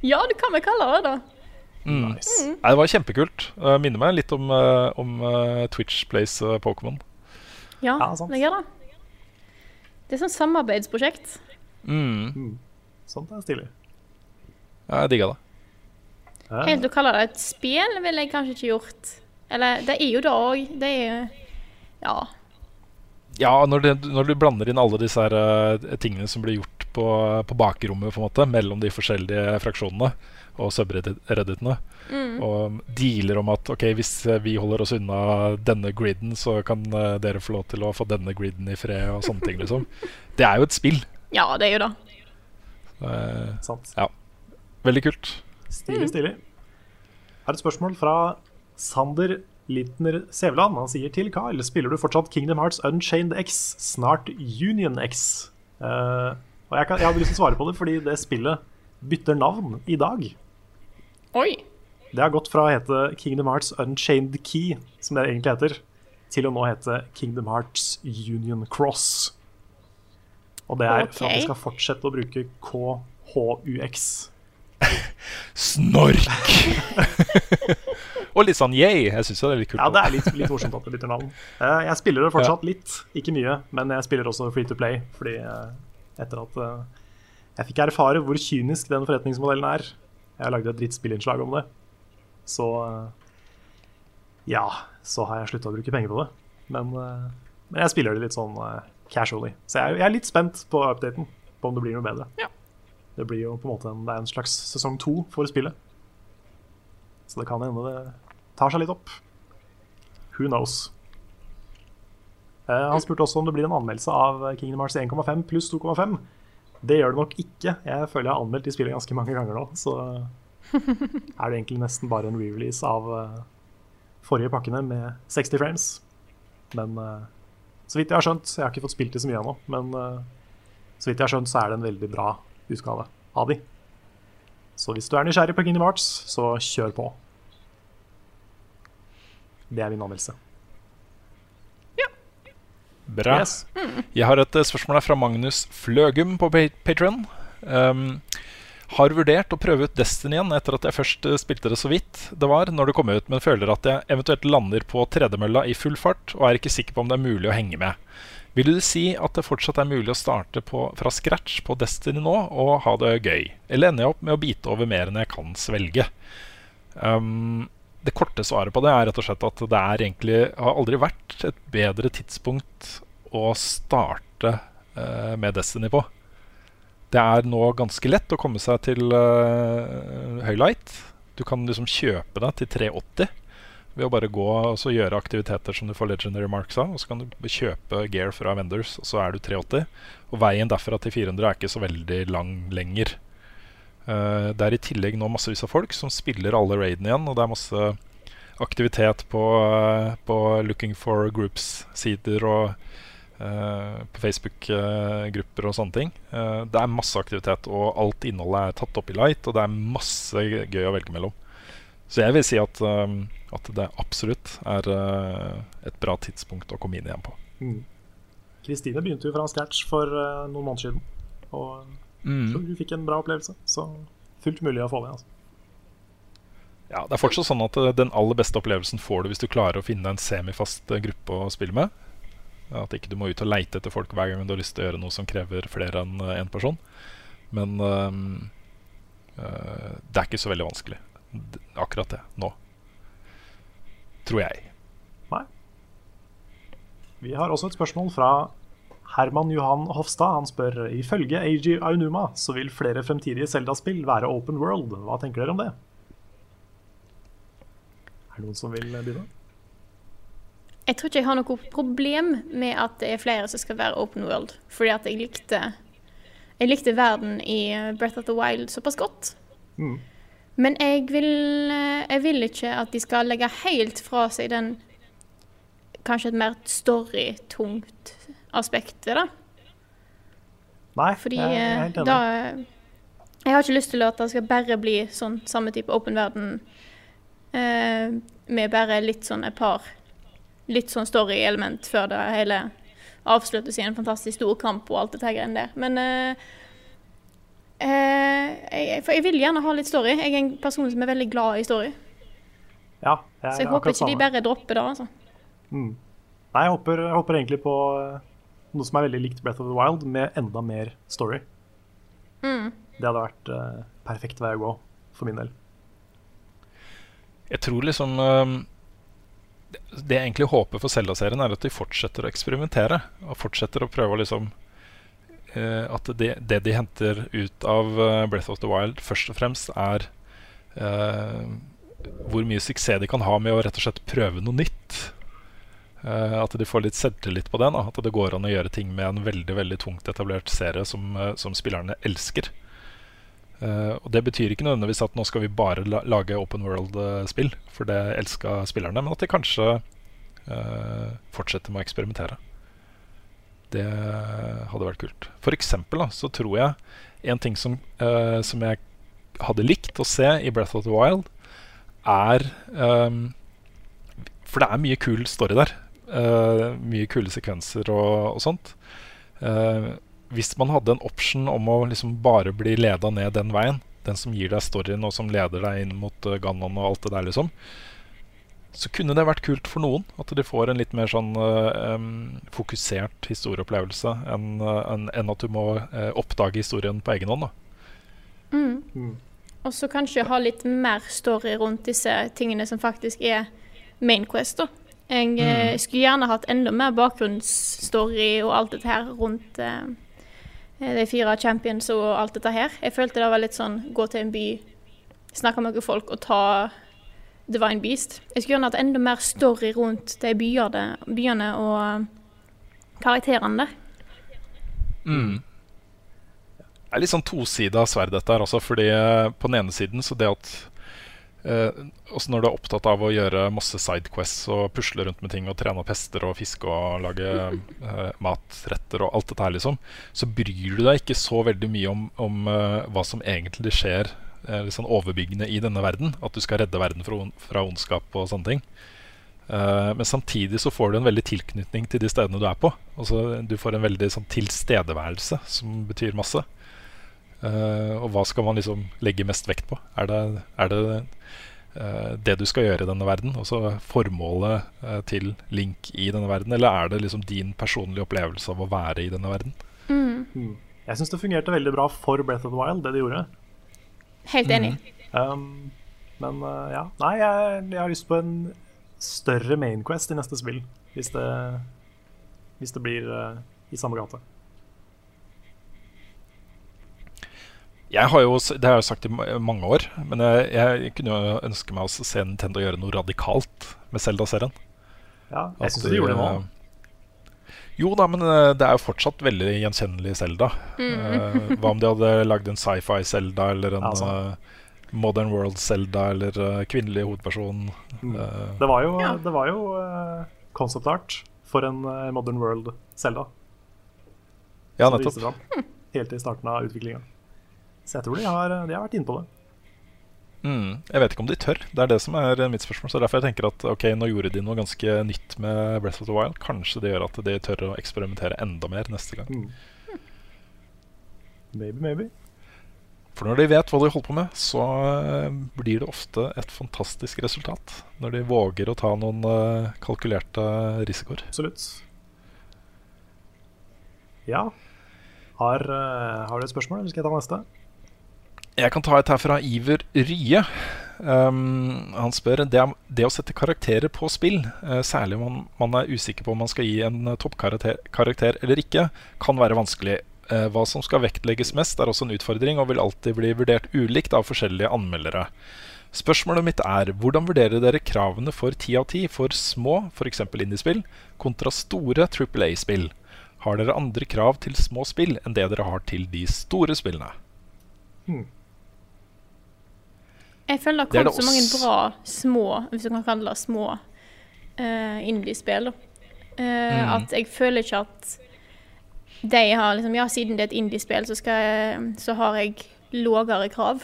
Ja, du kan vel kalle det det.
Mm.
Nice.
Nei, det var kjempekult. Uh, minner meg litt om, eh, om uh, Twitch Plays eh, Pokémon.
Ja,
Ja, sant.
det gjør det. Det er sånn samarbeidsprosjekt.
Mm.
Sånt er stilig.
Ja, Jeg digga det.
Helt å kalle det et spel ville jeg kanskje ikke gjort. Eller det er jo det òg. Det er jo Ja.
Ja, når, det, når du blander inn alle disse her, uh, tingene som blir gjort på, på bakrommet på en måte, mellom de forskjellige fraksjonene og subredditene, og dealer om at ok, hvis eh, vi holder oss unna denne griden, så kan uh, dere få lov til å få denne griden i fred, og sånne ting, liksom. Det er jo et spill.
Ja, det er jo det.
Uh,
Sant.
veldig kult.
Stilig, stilig. Her er et spørsmål fra Sander Lintner Sævland. Han sier til Kyle spiller du fortsatt Kingdom Hearts Unchained X, snart Union X. Uh, og jeg, kan, jeg hadde lyst til å svare på det fordi det spillet bytter navn i dag.
Oi.
Det har gått fra å hete Kingdom Hearts Unchained Key, som det egentlig heter, til å nå hete Kingdom Hearts Union Cross. Og det er for at vi skal fortsette å bruke KHUX.
Snork! og litt sånn yay. Jeg syns det er litt kult.
Ja, det er litt, litt morsomt at det bytter navn. Eh, jeg spiller det fortsatt litt, ikke mye, men jeg spiller også Free to Play, fordi eh, etter at eh, jeg fikk erfare hvor kynisk den forretningsmodellen er Jeg har lagd et drittspillinnslag om det. Så ja, så har jeg slutta å bruke penger på det. Men, men jeg spiller det litt sånn casually. Så jeg, jeg er litt spent på updaten, på om det blir noe bedre.
Ja.
Det blir jo på en måte en, det er en slags sesong to for spillet. Så det kan hende det tar seg litt opp. Who knows? Eh, han spurte også om det blir en anmeldelse av Kingdom Hearts 1,5 pluss 2,5. Det gjør det nok ikke. Jeg føler jeg har anmeldt de spillene ganske mange ganger nå. Så er det egentlig nesten bare en re-release av eh, forrige pakkene med 60 frames. Men eh, så vidt jeg har skjønt Jeg har ikke fått spilt det så mye ennå, men så vidt jeg har skjønt, så er det en veldig bra utgave av de. Så hvis du er nysgjerrig på Kingdom Hearts, så kjør på. Det er min anmeldelse.
Bra.
Yes.
Jeg har et eh, spørsmål her fra Magnus Fløgum på Patron. Um, har vurdert å prøve ut Destiny igjen etter at jeg først eh, spilte det så vidt det var når det kom ut, men føler at jeg eventuelt lander på tredemølla i full fart og er ikke sikker på om det er mulig å henge med. Vil du si at det fortsatt er mulig å starte på, fra scratch på Destiny nå og ha det gøy? Eller ender jeg opp med å bite over mer enn jeg kan svelge? Um, det korte svaret på det er rett og slett at det er egentlig har aldri vært et bedre tidspunkt å starte uh, med Destiny på. Det er nå ganske lett å komme seg til uh, Høylight. Du kan liksom kjøpe deg til 380 ved å bare gå og gjøre aktiviteter som du får legendary marks av. Og så kan du kjøpe gear fra vendors, og så er du 380. Og veien derfra til 400 er ikke så veldig lang lenger. Eh, det er i tillegg nå massevis av folk som spiller alle raidene igjen, og det er masse aktivitet på, eh, på Looking for Groups-sider og Uh, på Facebook-grupper og sånne ting. Uh, det er masse aktivitet, og alt innholdet er tatt opp i light, og det er masse gøy å velge mellom. Så jeg vil si at, eh, at det absolutt er uh, et bra tidspunkt å komme inn igjen på.
Mm. Kristine begynte jo fra scratch for noen måneder siden. Og
Mm.
så vi fikk en bra opplevelse. Så fullt mulig å få det. Altså.
Ja, Det er fortsatt sånn at eh, den aller beste opplevelsen får du hvis du klarer å finne en semifast eh, gruppe å spille med. At ikke du må ut og leite etter folk hver gang du har lyst til å gjøre noe som krever flere enn én person. Men øhm, øh, det er ikke så veldig vanskelig. Akkurat det. Nå. Tror jeg. Nei.
Vi har også et spørsmål fra Herman Johan Hofstad. Han spør ifølge Eiji Aonuma så vil flere fremtidige Zelda-spill være open world. Hva tenker dere om det? Er det noen som vil begynne?
Jeg tror ikke jeg har noe problem med at det er flere som skal være open world. Fordi at jeg likte Jeg likte verden i eh, Breath of the Wild såpass godt.
Mm.
Men jeg vil, eh, jeg vil ikke at de skal legge helt fra seg den Kanskje et mer storytungt aspekt ved det.
Nei,
Fordi
jeg er
eh,
helt enig.
da Jeg har ikke lyst til at det skal bare bli sånn samme type åpen verden eh, med bare litt sånn et par Litt sånn story-element før det hele avsluttes i en fantastisk stor kamp og alt dette her greiene der. Men eh, eh, jeg, For jeg vil gjerne ha litt story. Jeg er en person som er veldig glad i story.
Ja, jeg,
Så jeg
er
håper ikke de bare dropper det, altså.
Mm. Nei, jeg håper, jeg håper egentlig på eh, noe som er veldig likt Breath of the Wild, med enda mer story.
Mm.
Det hadde vært uh, perfekt vei å gå, for min del.
Jeg tror liksom uh, det, jeg egentlig håper for Zelda-serien, er at de fortsetter å eksperimentere. Og fortsetter å prøve å liksom uh, At det, det de henter ut av Breath of the Wild, først og fremst er eh, hvor mye suksess de kan ha med å rett og slett prøve noe nytt. Eh, at de får litt selvtillit på den. At det går an å gjøre ting med en veldig veldig tungt etablert serie som, eh, som spillerne elsker. Eh, og Det betyr ikke nødvendigvis at nå skal vi bare la lage open world-spill, for det elska spillerne, men at de kanskje uh, fortsetter med å eksperimentere. Det hadde vært kult. For eksempel da, så tror jeg en ting som, uh, som jeg hadde likt å se i Breath of the Wild, er um, For det er mye kul story der. Eh, mye kule sekvenser og, og sånt. Uh, hvis man hadde en option om å liksom bare bli leda ned den veien, den som gir deg storyen og som leder deg inn mot uh, Ganon og alt det der, liksom, så kunne det vært kult for noen. At de får en litt mer sånn uh, em, fokusert historieopplevelse enn en, enn at du må uh, oppdage historien på egen hånd. da.
Mm.
Mm.
Og så kanskje ha litt mer story rundt disse tingene som faktisk er main quest. da. Jeg mm. skulle gjerne hatt enda mer bakgrunnsstory og alt dette her rundt eh, de fire champions og alt dette her. Jeg følte det var litt sånn gå til en by, snakke med noen folk og ta Divine Beast. Jeg skulle gjerne hatt enda mer story rundt de byene, byene og eh, karakterene der.
Det er litt sånn tosida sverd dette her også, fordi eh, på den ene siden så det at eh, også når du er opptatt av å gjøre masse sidequests og pusle rundt med ting og trene opp hester og fiske og lage eh, matretter og alt dette her, liksom, så bryr du deg ikke så veldig mye om, om eh, hva som egentlig skjer eh, sånn overbyggende i denne verden. At du skal redde verden fra, on fra ondskap og sånne ting. Eh, men samtidig så får du en veldig tilknytning til de stedene du er på. Altså, du får en veldig sånn tilstedeværelse som betyr masse. Eh, og hva skal man liksom legge mest vekt på? Er det er det, uh, det du skal gjøre i denne verden? Altså formålet uh, til Link i denne verden? Eller er det liksom din personlige opplevelse av å være i denne verden?
Mm.
Mm. Jeg syns det fungerte veldig bra for Breath of the Wild, det de gjorde.
Helt enig.
Um, men uh, ja, nei, jeg, jeg har lyst på en større mainquest i neste spill. Hvis det, hvis det blir uh, i samme gate.
Jeg har jo, det har jeg jo sagt i mange år, men jeg, jeg kunne jo ønske meg å se Nintendo gjøre noe radikalt med Zelda-serien.
Ja, jeg syns de gjorde det nå.
eh, Jo da, men eh, det er jo fortsatt veldig gjenkjennelig Zelda. Eh, hva om de hadde lagd en sci-fi Zelda eller en altså. Modern World Zelda eller kvinnelig hovedperson?
Mm. Det var jo,
Ja.
det var jo uh, concept art for en Modern World Zelda.
Ja, nettopp.
Helt i starten av utviklinga. Så jeg tror de har, de har vært inne på det.
Mm. Jeg vet ikke om de tør. Det er det som er mitt spørsmål. Så derfor jeg tenker at ok, nå gjorde de noe ganske nytt med Breath of the Wild. Kanskje det gjør at de tør å eksperimentere enda mer neste gang.
Mm. Maybe, maybe.
For når de vet hva de holder på med, så eh, blir det ofte et fantastisk resultat. Når de våger å ta noen eh, kalkulerte risikoer.
Absolutt. Ja. Har, eh, har du et spørsmål, eller skal jeg ta neste?
Jeg kan ta et her fra Iver Rye. Um, han spør det, det å sette karakterer på spill, uh, særlig om man, man er usikker på om man skal gi en eh, toppkarakter eller ikke, kan være vanskelig. Uh, hva som skal vektlegges mest, er også en utfordring og vil alltid bli vurdert ulikt av forskjellige anmeldere. Spørsmålet mitt er hvordan vurderer dere kravene for 10 av 10 for små, f.eks. indiespill, kontra store Triple A-spill? Har dere andre krav til små spill enn det dere har til de store spillene?
Jeg føler det har kommet så mange bra små, hvis du kan kalle det små, uh, indiespill. Eh,
Mm.
At jeg føler ikke at de har liksom Ja, siden det er et indiespill, så, så har jeg lavere krav.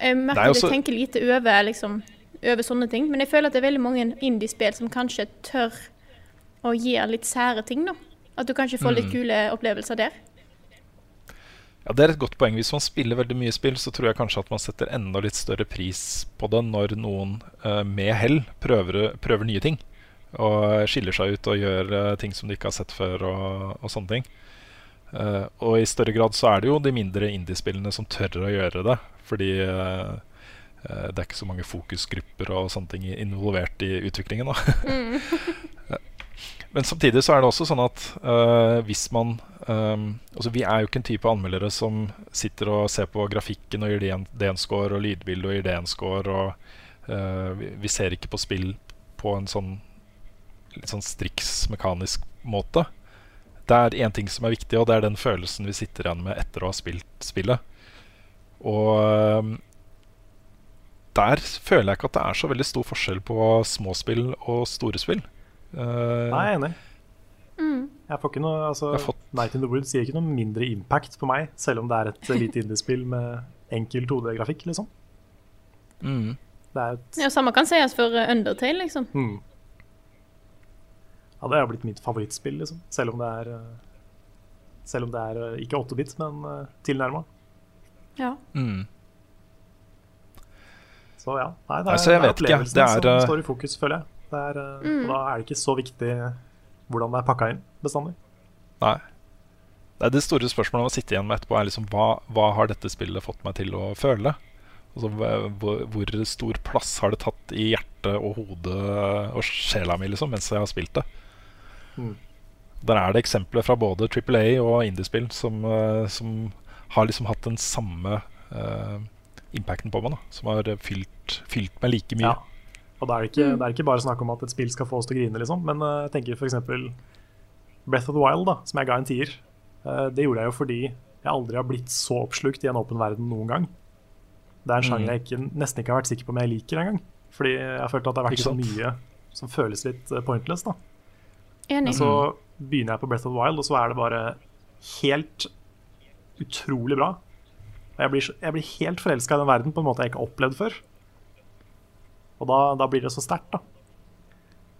Jeg merker
er
at jeg tenker lite over, liksom, over sånne ting, men jeg føler at det er veldig mange indiespill som kanskje tør å gi litt sære ting. da. At du kanskje får litt
Mm.
kule opplevelser der.
Ja, Det er et godt poeng. Hvis man spiller veldig mye spill, så tror jeg kanskje at man setter enda litt større pris på det når noen uh, med hell prøver, prøver nye ting. Og skiller seg ut og gjør uh, ting som de ikke har sett før, og, og sånne ting. Uh, og i større grad så er det jo de mindre indiespillene som tør å gjøre det. Fordi det er ikke så mange fokusgrupper og sånne ting involvert i utviklingen. da Men samtidig så er det også sånn at uh, hvis man um, Altså Vi er jo ikke en type anmeldere som sitter og ser på grafikken og gir det en score, og lydbilde og gir det en score. Og uh, vi, vi ser ikke på spill på en sånn litt sånn striks måte. Det er én ting som er viktig, og det er den følelsen vi sitter igjen med etter å ha spilt spillet. Og um, der føler jeg ikke at det er så veldig stor forskjell på småspill og store spill. Eh,
Nei, jeg er enig.
Mm.
Jeg får ikke noe, altså,
har fått-
Night in the Woods gir ikke noe mindre impact på meg, selv om det er et lite indiespill med enkel 2D-grafikk, liksom.
mm.
Det er et
Ja, Samme kan sies for eh, Undertale, liksom.
Mm. Ja, det er blitt mitt favorittspill, liksom. Selv om det er eh, Selv om det er ikke 8-bit, men uh, tilnærma.
Ja.
Mm.
Så ja. Nei, det er,
altså, jeg
det er
vet ikke. Det er,
som står i fokus, føler jeg. Det er, mm. Og da er det ikke så viktig hvordan det er pakka inn bestandig.
Nei. Nei, Det store spørsmålet å sitte igjen med etterpå, er liksom hva, hva har dette spillet fått meg til å føle? Altså, hvor, hvor stor plass har det tatt i hjertet og hodet og sjela mi liksom, mens jeg har spilt det?
Mm.
Der er det eksempler fra både Triple A og indiespill som, eh, som har liksom hatt den samme uh, impacten på meg. da Som har fylt, fylt meg like mye.
Ja. Og da er det, ikke,
Mm.
det er ikke bare snakk om at et spill skal få oss til å grine, liksom. Men eh, jeg tenker f.eks. Breath of the Wild, da, som jeg ga en tier. Eh, det gjorde jeg jo fordi jeg aldri har blitt så oppslukt i en åpen verden noen gang. Det er en sjanger
Mm.
jeg ikke, nesten ikke har vært sikker på om jeg liker engang. Fordi jeg har følt at det har vært så mye som føles litt eh, pointless. da
Enig.
Men så begynner jeg på Breath of the Wild, og så er det bare helt utrolig bra. Og jeg blir, jeg blir helt forelska i den verden på en måte jeg ikke har opplevd før. Og da, da blir det så sterkt, da.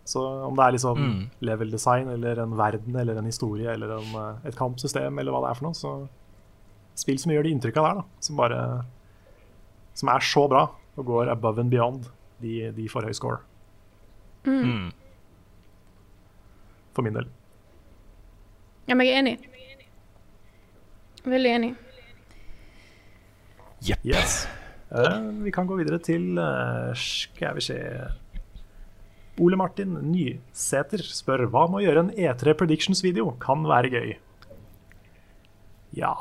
Så om det er liksom
Mm.
level design eller en verden eller en historie eller en, eh, et kampsystem eller hva det er for noe, så spill som gjør det inntrykket der, da. Som bare Som er så bra og går above and beyond, de, de får høy score.
Mm.
For min del.
Ja, men jeg er enig. Veldig enig.
Jepp.
Yes. Eh, vi kan gå videre til eh, Skal vi se Ole Martin Nysæter spør hva med å gjøre en E3 Predictions-video kan være gøy. Ja.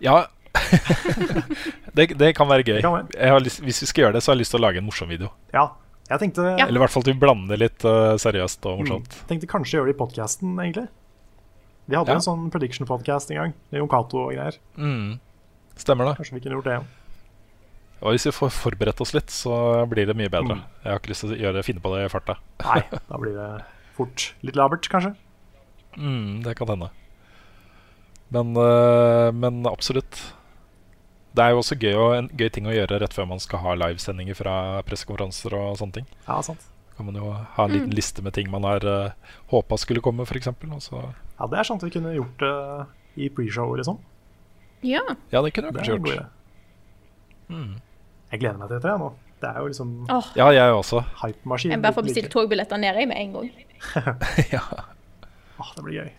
Ja. det, det kan være gøy.
Kan være.
Jeg har lyst, hvis vi skal gjøre det, så har jeg lyst til å lage en morsom video.
ja. Jeg tenkte,
Ja.
Eller i hvert fall at vi blander litt uh, seriøst og
mm,
morsomt.
tenkte kanskje gjøre det i podkasten, egentlig. Vi hadde
Ja.
en sånn prediction-podkast en gang, med Jon Cato og greier.
Mm. Stemmer det.
Kanskje vi kunne gjort det igjen.
Og hvis vi får forberedt oss litt, så blir det mye bedre.
Mm.
Jeg har ikke lyst til å gjøre, finne på det i farta.
Nei, da blir det fort litt labert, kanskje.
Mm, det kan hende. Men, øh, men absolutt. Det er jo også gøy, og en gøy ting å gjøre rett før man skal ha livesendinger fra pressekonferanser og sånne ting.
Ja, sant.
kan man jo ha en liten liste med ting man har uh, håpa skulle komme, f.eks.
Ja, det er sant vi kunne gjort det i pre-show, liksom.
Ja.
Ja, det kunne vi
Det
kanskje
er en god
gjort. Mm.
Jeg gleder meg til dette, jeg nå. Det er jo liksom
oh.
Ja, jeg også.
hypemaskin.
jeg bare får bestilt togbilletter ned i med en gang.
ja.
Åh, det blir gøy.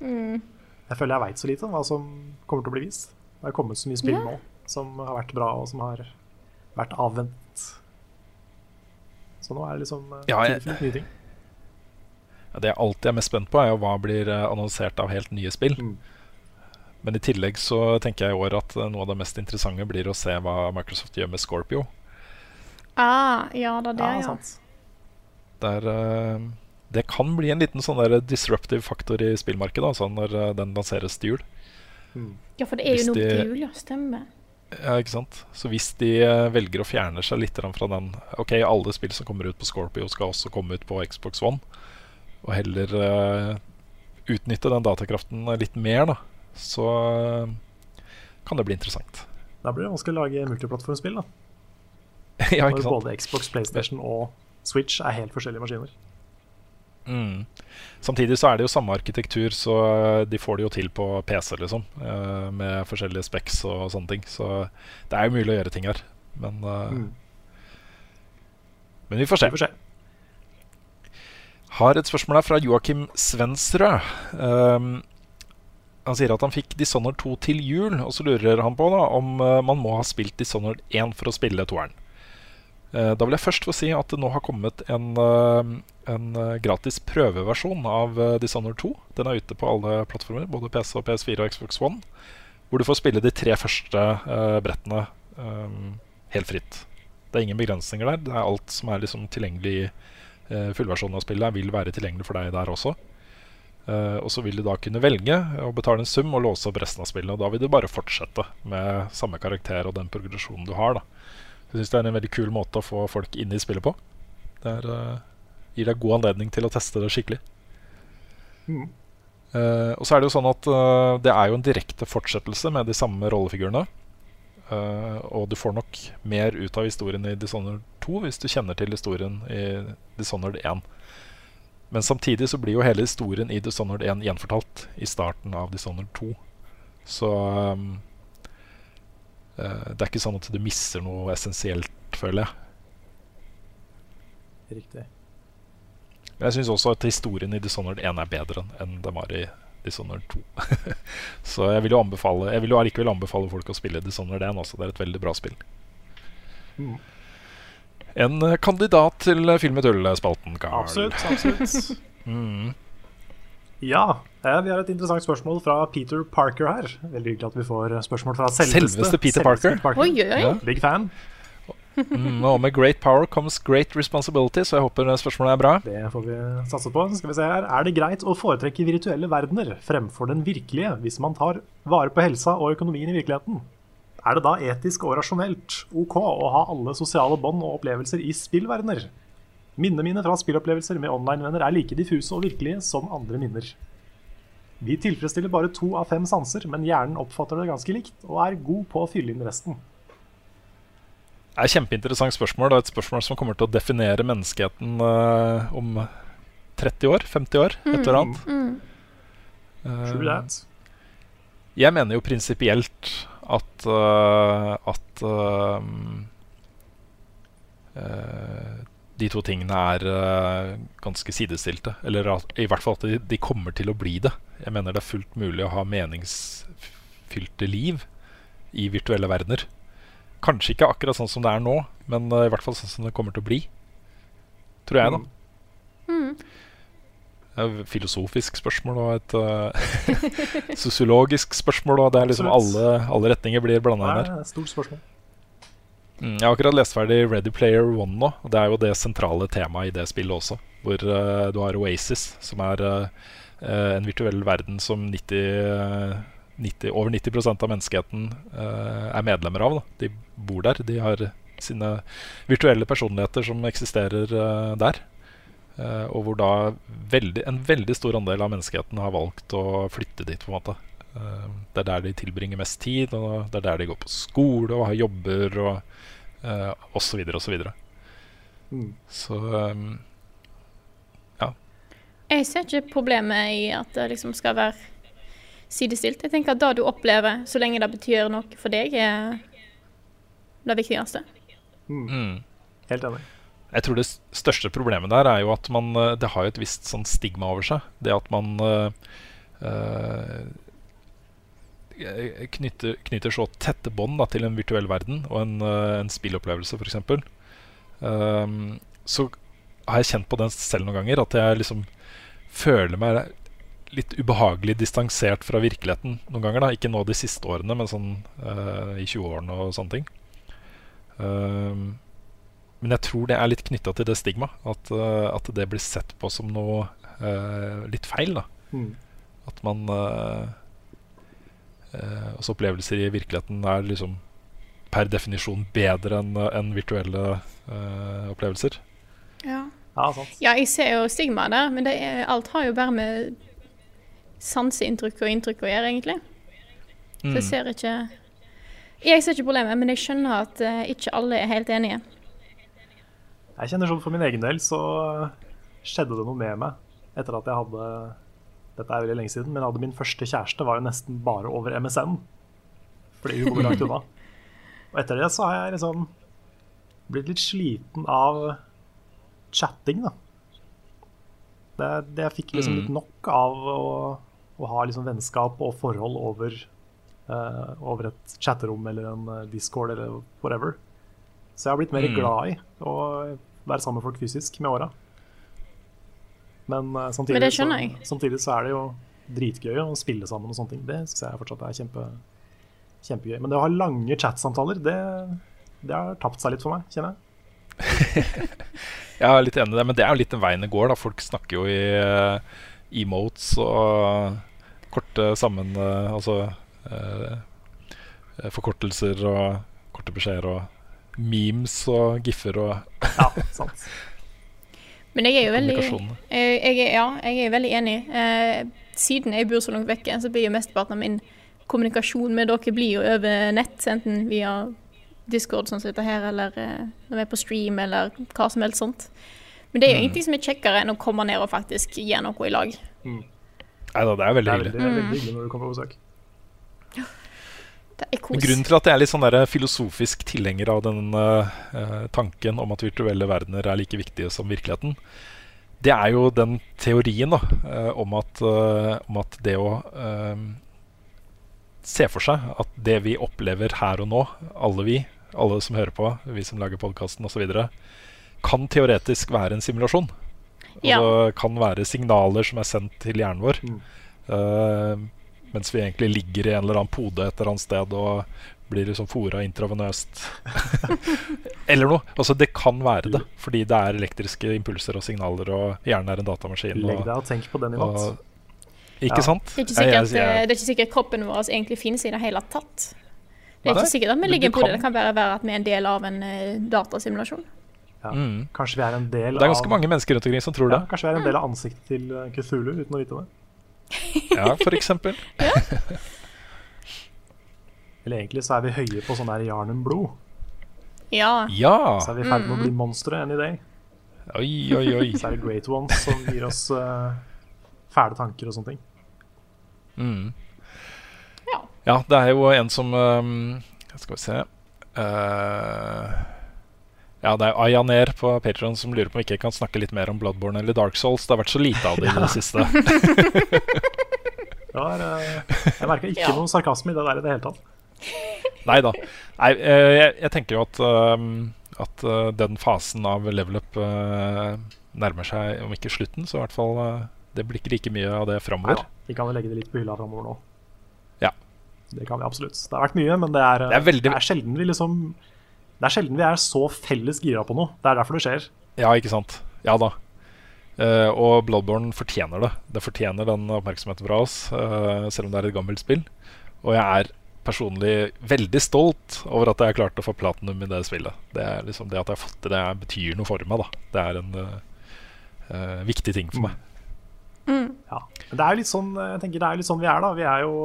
Mm.
Jeg føler jeg veit så lite om hva som kommer til å bli vist. Det har kommet så mye spill
Ja.
nå som har vært bra, og som har vært avvent. Så nå er det liksom eh,
Ja, jeg-
nye ting.
Ja, Det jeg alltid er mest spent på, er jo hva blir eh, annonsert av helt nye spill.
Mm.
Men i tillegg så tenker jeg i år at noe av det mest interessante blir å se hva Microsoft gjør med Scorpio.
Ah, ja da, det,
Ja,
ja.
Der, eh, det kan bli en liten sånn der disruptive faktor i spillmarkedet altså når eh, den lanseres til jul.
Mm.
Ja, for det er
Hvis
jo noe
til
jul, ja. Stemmer.
Ja, ikke sant? Så hvis de eh, velger å fjerne seg litt fra den Ok, alle spill som kommer ut på Scorpio, skal også komme ut på Xbox One. Og heller uh, utnytte den datakraften litt mer, da. Så eh, kan det bli interessant.
Da blir det vanskelig å lage multiplattformspill, da.
ja,
Når både Xbox, PlayStation og Switch er helt forskjellige maskiner.
Mm. Samtidig så er det jo samme arkitektur, så eh, de får det jo til på PC, liksom. eh, med forskjellige specs og sånne ting. Så det er jo mulig å gjøre ting her. Men,
Mm.
men vi får se.
Vi får se.
Har et spørsmål her fra Joakim Svensrød. Um, han sier at han fikk Dishonored 2 til jul, og så lurer han på da om eh, man må ha spilt Dishonored 1 for å spille toeren. Eh, da vil jeg først få si at det nå har kommet en, eh, en gratis prøveversjon av Dishonored 2. Den er ute på alle plattformer, både PC, og PS4 og Xbox One. Hvor du får spille de tre første uh, brettene um, helt fritt. Det er ingen begrensninger der. Det er alt som er liksom tilgjengelig i uh, fullversjonen av spillet vil være tilgjengelig for deg der også. Eh, og så vil du da kunne velge å betale en sum og låse opp resten av spillet. Og da vil du bare fortsette med samme karakter og den progresjonen du har. da. Jeg syns det er en veldig kul måte å få folk inn i spillet på. Det er, uh, gir deg god anledning til å teste det skikkelig.
Mm.
Uh, og så er det jo sånn at uh, det er jo en direkte fortsettelse med de samme rollefigurene. Og du får nok mer ut av historien i Dishonored 2 hvis du kjenner til historien i Dishonored 1. Men samtidig så blir jo hele historien i Dishonored 1 gjenfortalt i starten av Dishonored 2. Så um, uh, det er ikke sånn at du mister noe essensielt, føler jeg.
Riktig.
Men jeg syns også at historien i Dishonored 1 er bedre enn- den var i Dishonored 2. så jeg vil jo anbefale Jeg vil jo allikevel anbefale folk å spille Dishonored 1 også. Det er et veldig bra spill.
Mm.
En eh, kandidat til eh, Film i tull-spalten, Carl.
Absolutt. absolutt.
Mm.
Ja, eh, vi har et interessant spørsmål fra Peter Parker her. Veldig hyggelig at vi får spørsmål fra selveste,
Selveste Peter Parker.
Oi, oi, oi.
Ja.
Big fan.
Mm, og med great power comes great responsibility, så jeg håper spørsmålet er bra.
Det får vi satse på. Skal vi se her. Er det greit å foretrekke virtuelle verdener fremfor den virkelige hvis man tar vare på helsa og økonomien i virkeligheten? Er det da etisk og rasjonelt ok å ha alle sosiale bånd og opplevelser i spillverdener? Minnene mine fra spillopplevelser med online-venner er like diffuse og virkelige som andre minner. Vi tilfredsstiller bare to av fem sanser, men hjernen oppfatter det ganske likt og er god på å fylle inn resten.
Det er et kjempeinteressant spørsmål. Er et spørsmål som kommer til å definere menneskeheten uh, om 30 år, 50 år, et eller annet.
Mm.
True that.
Jeg mener jo prinsipielt at øh, at øhm, øh, de to tingene er ganske sidestilte. Eller at, i hvert fall at de, de kommer til å bli det. Jeg mener det er fullt mulig å ha meningsfylte liv i virtuelle verdener. Kanskje ikke akkurat sånn som det er nå, men i hvert fall sånn som det kommer til å bli. Tror jeg, da. Et filosofisk spørsmål og et uh, sosiologisk spørsmål. Og det er liksom alle, alle retninger blir blanda inn her.
er stort spørsmål.
Mm, jeg har akkurat lest ferdig Ready Player One nå. og Det er jo det sentrale temaet i det spillet også. Hvor uh, du har Oasis, som er øh, en virtuell verden som 90, øh, 90, over 90 av menneskeheten eh, er medlemmer av. Da. De bor der. De har sine virtuelle personligheter som eksisterer der. Eh, og hvor da veldig, en veldig stor andel av menneskeheten har valgt å flytte dit. på en måte. Eh, det er der de tilbringer mest tid, og det er der de går på skole og har jobber og uh, osv. osv.
Mm.
Så um,
Jeg ser ikke problemet i at det liksom skal være sidestilt. Jeg tenker at det du opplever, så lenge det betyr noe for deg, er det viktigste.
Mm.
mm.
Helt enig.
Jeg tror det største problemet der er jo at man eh, Det har jo et visst sånn stigma over seg. Det at man eh, eh, knytter, knytter så tette bånd til en virtuell verden og en, en spillopplevelse, f.eks. Um, så har jeg kjent på den selv noen ganger, at jeg liksom føler meg litt ubehagelig distansert fra virkeligheten noen ganger. da Ikke nå de siste årene, men sånn uh, i 20-årene og sånne ting. Um, men jeg tror det er litt knytta til det stigmaet. At, eh, at det blir sett på som noe uh, litt feil. da
Mm.
At man uh, Altså opplevelser i virkeligheten er liksom per definisjon bedre enn en virtuelle eh, opplevelser.
Ja.
Ja, sant.
Ja, jeg ser jo stigmaet der, men det er, alt har jo bare med sanseinntrykk og inntrykk å gjøre, egentlig. Så
Mm.
jeg ser ikke Jeg ser ikke problemet, men jeg skjønner at ikke alle er helt enige.
Jeg kjenner sånn For min egen del så skjedde det noe med meg etter at jeg hadde Dette er veldig lenge siden, men jeg hadde min første kjæreste var jo nesten bare over MSN. Fordi hun bodde langt unna. Og etter det så har jeg liksom blitt litt sliten av chatting, da. Det, det jeg fikk liksom
Mm.
litt nok av å, å ha liksom vennskap og forhold over, uh, over et chatterom eller en eh, discord eller whatever. Så jeg har blitt mer
Mm.
glad i å være sammen med folk fysisk med åra. Men, uh, samtidig,
Men det skjønner jeg.
Så, samtidig så er det jo dritgøy å spille sammen og sånne ting. Det syns jeg fortsatt er kjempe, kjempegøy. Men det å ha lange chatsamtaler, det, det har tapt seg litt for meg, kjenner jeg.
Jeg er litt enig i det, men det er jo litt den veien det går. da Folk snakker jo i uh, emotes og korte sammen Uh, Altså eh, forkortelser og korte beskjeder og memes og giffer og
Ja, sant.
Men jeg er jo veldig
kommunikasjon.
jeg, jeg, er- Ja, jeg er veldig enig. Eh, siden jeg bor så langt vekke, så blir jo mesteparten av min kommunikasjon med dere blir jo over nett. Enten via Discord, sånn som dette her, eller eh, når vi er på stream, eller hva som helst sånt. Men det er jo
Mm.
ingenting som er kjekkere enn å komme ned og faktisk gjøre noe i lag.
Nei da, det er veldig
er
Det
er veldig hyggelig når du kommer på besøk.
Det er
Men
kos.
Grunnen til at jeg er litt sånn der filosofisk tilhenger av den uh, tanken om at virtuelle verdener er like viktige som virkeligheten, det er jo den teorien da, eh, om, at, uh, om at det å eh, se for seg at det vi opplever her og nå, alle vi, alle som hører på, vi som lager podkasten osv., kan teoretisk være en simulasjon.
Ja.
det kan være signaler som er sendt til hjernen vår.
Mm.
Eh, mens vi egentlig ligger i en eller annen pode et eller annet sted og blir liksom fora intravenøst. eller noe. Altså Det kan være det, fordi det er elektriske impulser og signaler, og hjernen er en datamaskin.
Legg deg og tenk på den i natt.
og, ikke
Ja.
sant?
Det er, ikke sikkert,
jeg- jeg-
eh, det er ikke sikkert kroppen vår egentlig finnes i det hele tatt. Det er ikke sikkert at vi ligger
i
på det. Det kan bare være at vi er en del av en eh, datasimulasjon.
Ja.
Mm.
Kanskje vi er en del av
Det er ganske
av
mange mennesker rundt omkring som tror
ja,
det.
Kanskje vi er en del av ansiktet til eh, Cthulhu uten å vite det.
Ja, for eksempel.
Eller egentlig så er vi høye på sånn der Jarnum-blod.
Ja.
Ja!
Så er vi i ferd med å
Mm.
bli monstre any day.
Oi, oi, oi.
Så er det Great Ones som gir oss uh, fæle tanker og sånne ting.
Mm.
Ja.
Ja, det er jo en som um, Skal vi se Eh, Ja, det er Ayaner på Patreon som lurer på om vi ikke kan snakke litt mer om Bloodborne eller Dark Souls. Det har vært så lite av det i det siste.
Det var, eh, jeg merka ikke
Ja.
noe sarkasme i det der i det hele tatt.
Nei da. Eh, jeg, jeg tenker jo at, um, at eh, den fasen av level up eh, nærmer seg, om ikke slutten, så i hvert fall eh, Det blir ikke like mye av det framover.
da, vi kan jo legge det litt på hylla framover nå.
Ja.
Det kan vi absolutt. Det har vært mye, men det er, eh,
Det er veldig-
det er sjelden vi liksom Det er sjelden vi er så felles gira på noe. Det er derfor det skjer.
Ja, ikke sant? Ja da. Uh, og Bloodborne fortjener det. Det fortjener den oppmerksomheten fra oss, uh, selv om det er et gammelt spill. Og jeg er personlig veldig stolt over at jeg har klart å få platinum i det spillet. Det er liksom det at jeg har fått til det, betyr noe for meg. da Det er en uh, viktig ting for meg.
Mm.
Ja. Men det er litt sånn jeg tenker det er litt sånn vi er, da. Vi er jo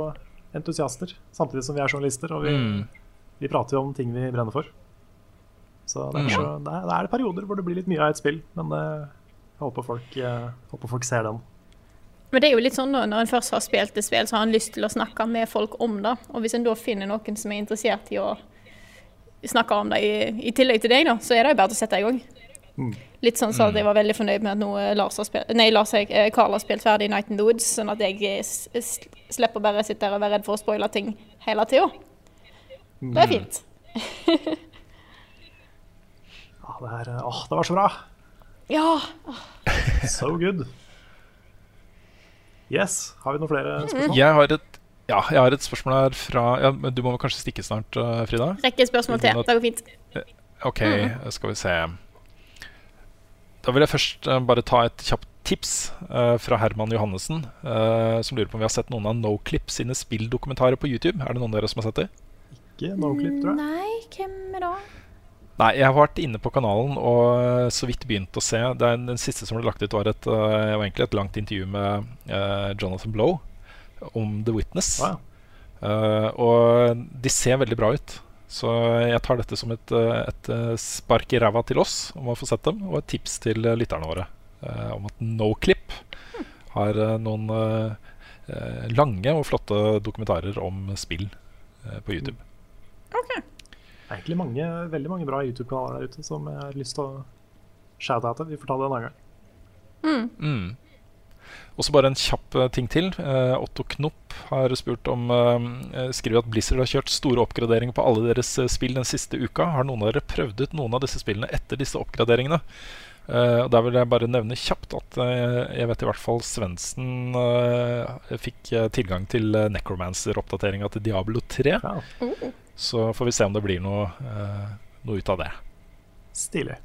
entusiaster samtidig som vi er journalister. Og vi,
Mm.
vi prater jo om ting vi brenner for. Så derfor så, det er, det er perioder hvor det blir litt mye av et spill, men eh, jeg håper folk, eh, håper folk ser den.
Men det er jo litt sånn når en først har spilt et spill, så har en lyst til å snakke med folk om det. Og hvis en da finner noen som er interessert i å snakke om det i, i tillegg til deg, da, så er det jo bare å sette i gang.
Mm.
Litt sånn så at jeg var veldig fornøyd med at nå eh, Lars har spilt, nei, Lars, jeg, Carl har spilt ferdig Night in the Woods, sånn at jeg slipper bare å sitte der og være redd for å spoile ting hele tida. Det er fint.
Ja, det, er, eh, åh, det var så bra!
Ja.
So good. Yes, har vi noen flere spørsmål?
Jeg har et ja, jeg har et spørsmål her fra ja, men Du må kanskje stikke snart, eh, Frida?
Rekke spørsmål til. Det går fint.
OK, skal vi se. Da vil jeg først eh, bare ta et kjapt tips uh, fra Herman Johannessen, eh, som lurer på om vi har sett noen av Noclip sine spilldokumentarer på YouTube. Er det noen av dere som har sett det?
Ikke Noclip, tror jeg.
Nei, hvem er det?
Nei, jeg har vært inne på kanalen og eh, så vidt begynt å se. Det er Den siste som ble lagt ut, var, et, eh, var egentlig et langt intervju med uh, Jonathan Blow om The Witness.
Ja.
Eh, og de ser veldig bra ut. Så jeg tar dette som et, et spark i ræva til oss om å få sett dem, og et tips til lytterne våre uh, om at Noclip har noen lange og flotte dokumentarer om spill på YouTube.
Det er egentlig mange, veldig mange bra YouTube-kanaler der ute som jeg har lyst til å shout-oute. Vi får ta det en annen gang.
Mm. Og så bare en kjapp eh, ting til. Eh, Otto Knopp har spurt om eh, Skriver at Blizzard har kjørt store oppgraderinger på alle deres spill den siste uka. Har noen av dere prøvd ut noen av disse spillene etter disse oppgraderingene? Uh, og Der vil jeg bare nevne kjapt at uh, jeg vet i hvert fall Svendsen uh, fikk tilgang til Necromancer-oppdateringa til Diablo 3.
Ja,
Oh.
Så får vi se om det blir noe, eh, noe ut av det.
Stilig.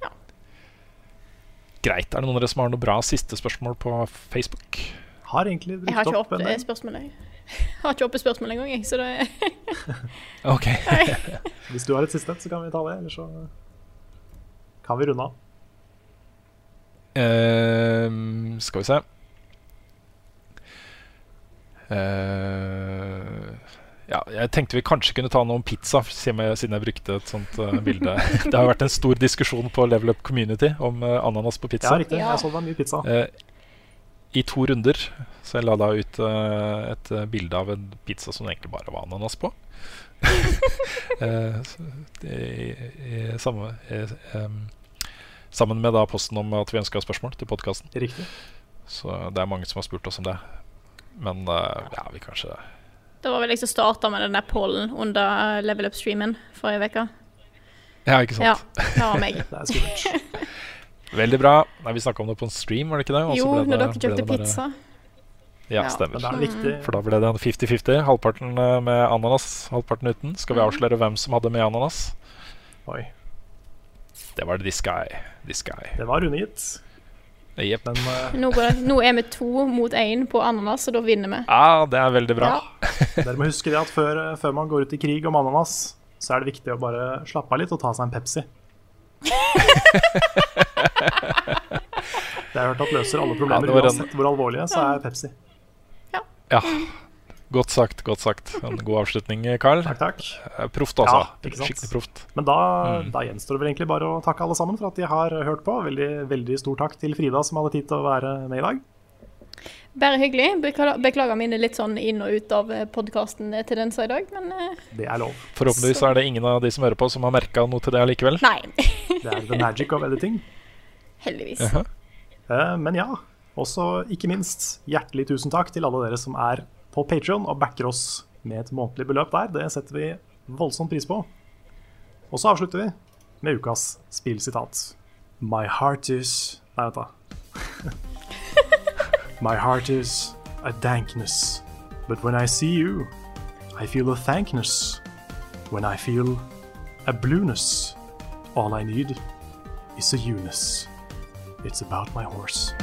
Greit. Er det noen av dere som har noe bra siste spørsmål på Facebook?
Har egentlig
Jeg har ikke
opp
opp
en
spørsmål, jeg. Jeg har ikke oppe spørsmål engang, jeg. Så det
Ok.
Hvis du har et siste, så kan vi ta det. Eller så kan vi runde av.
Uh, skal vi se Eh, ja, jeg tenkte vi kanskje kunne ta noe om pizza, siden jeg, brukte et sånt uh, bilde. Det har vært en stor diskusjon på Level Up Community om uh, ananas på pizza.
Ja, riktig.
Ja.
Jeg så det var mye pizza.
Uh, I to runder. Så jeg la da ut et bilde av en pizza som det egentlig bare var ananas på. Eh, i, i, samme, um, sammen med da posten om at vi ønska spørsmål til podkasten. Så det er mange som har spurt oss om det. Men ja, vi kanskje
Det var vel jeg som starta med den der pollen under Level Up-streamen forrige uke.
Ja, ikke sant?
Ja, det var meg.
Det er skummelt.
Veldig bra. Nei, Vi snakka om det på en stream, var det ikke det? Også
Jo,
ble det-
når dere kjøpte
bare-
pizza.
Ja,
Ja.
stemmer.
Er
For da ble det en 50-50. Halvparten eh, med ananas, halvparten uten. Skal vi
Mhm.
avsløre hvem som hadde med ananas?
Oi,
Det var this guy. This guy.
det var Rune, gitt.
Jepp.
Men uh,
Nå, går det, nå er vi to mot én på ananas, og da vinner vi.
Ja, det er veldig bra.
Ja.
dere må huske det at før, før man går ut i krig om ananas, så er det viktig å bare slappe av litt og ta seg en Pepsi. Det har jeg hørt at løser alle problemer,
Ja,
uansett hvor alvorlige, så er Pepsi.
Ja. Ja. Godt sagt, godt sagt. En god avslutning, Carl.
Takk, takk.
Eh, Proft, altså.
Ja, ikke sant.
Skikkelig proft.
Men da,
Mm.
da gjenstår det vel egentlig bare å takke alle sammen for at de har hørt på. Veldig, veldig stor takk til Frida som hadde tid til å være med i dag.
Bare hyggelig. Beklager mine litt sånn inn og ut av podkasten-tendenser i dag, men eh,
Det er lov.
Forhåpentligvis er det ingen av de som hører på, som har merka noe til det allikevel.
nei.
Det er the magic of editing.
Heldigvis.
Uh
-huh. Men ja, også ikke minst hjertelig tusen takk til alle dere som er på Patreon og backer oss med et månedlig beløp der. Det setter vi voldsomt pris på. Og så avslutter vi med ukas spillsitat. My heart is Nei, vent, da. My heart is a dankness, but when I see you, I feel a thankness. When I feel a blueness, all I need is a ewness. It's about my horse.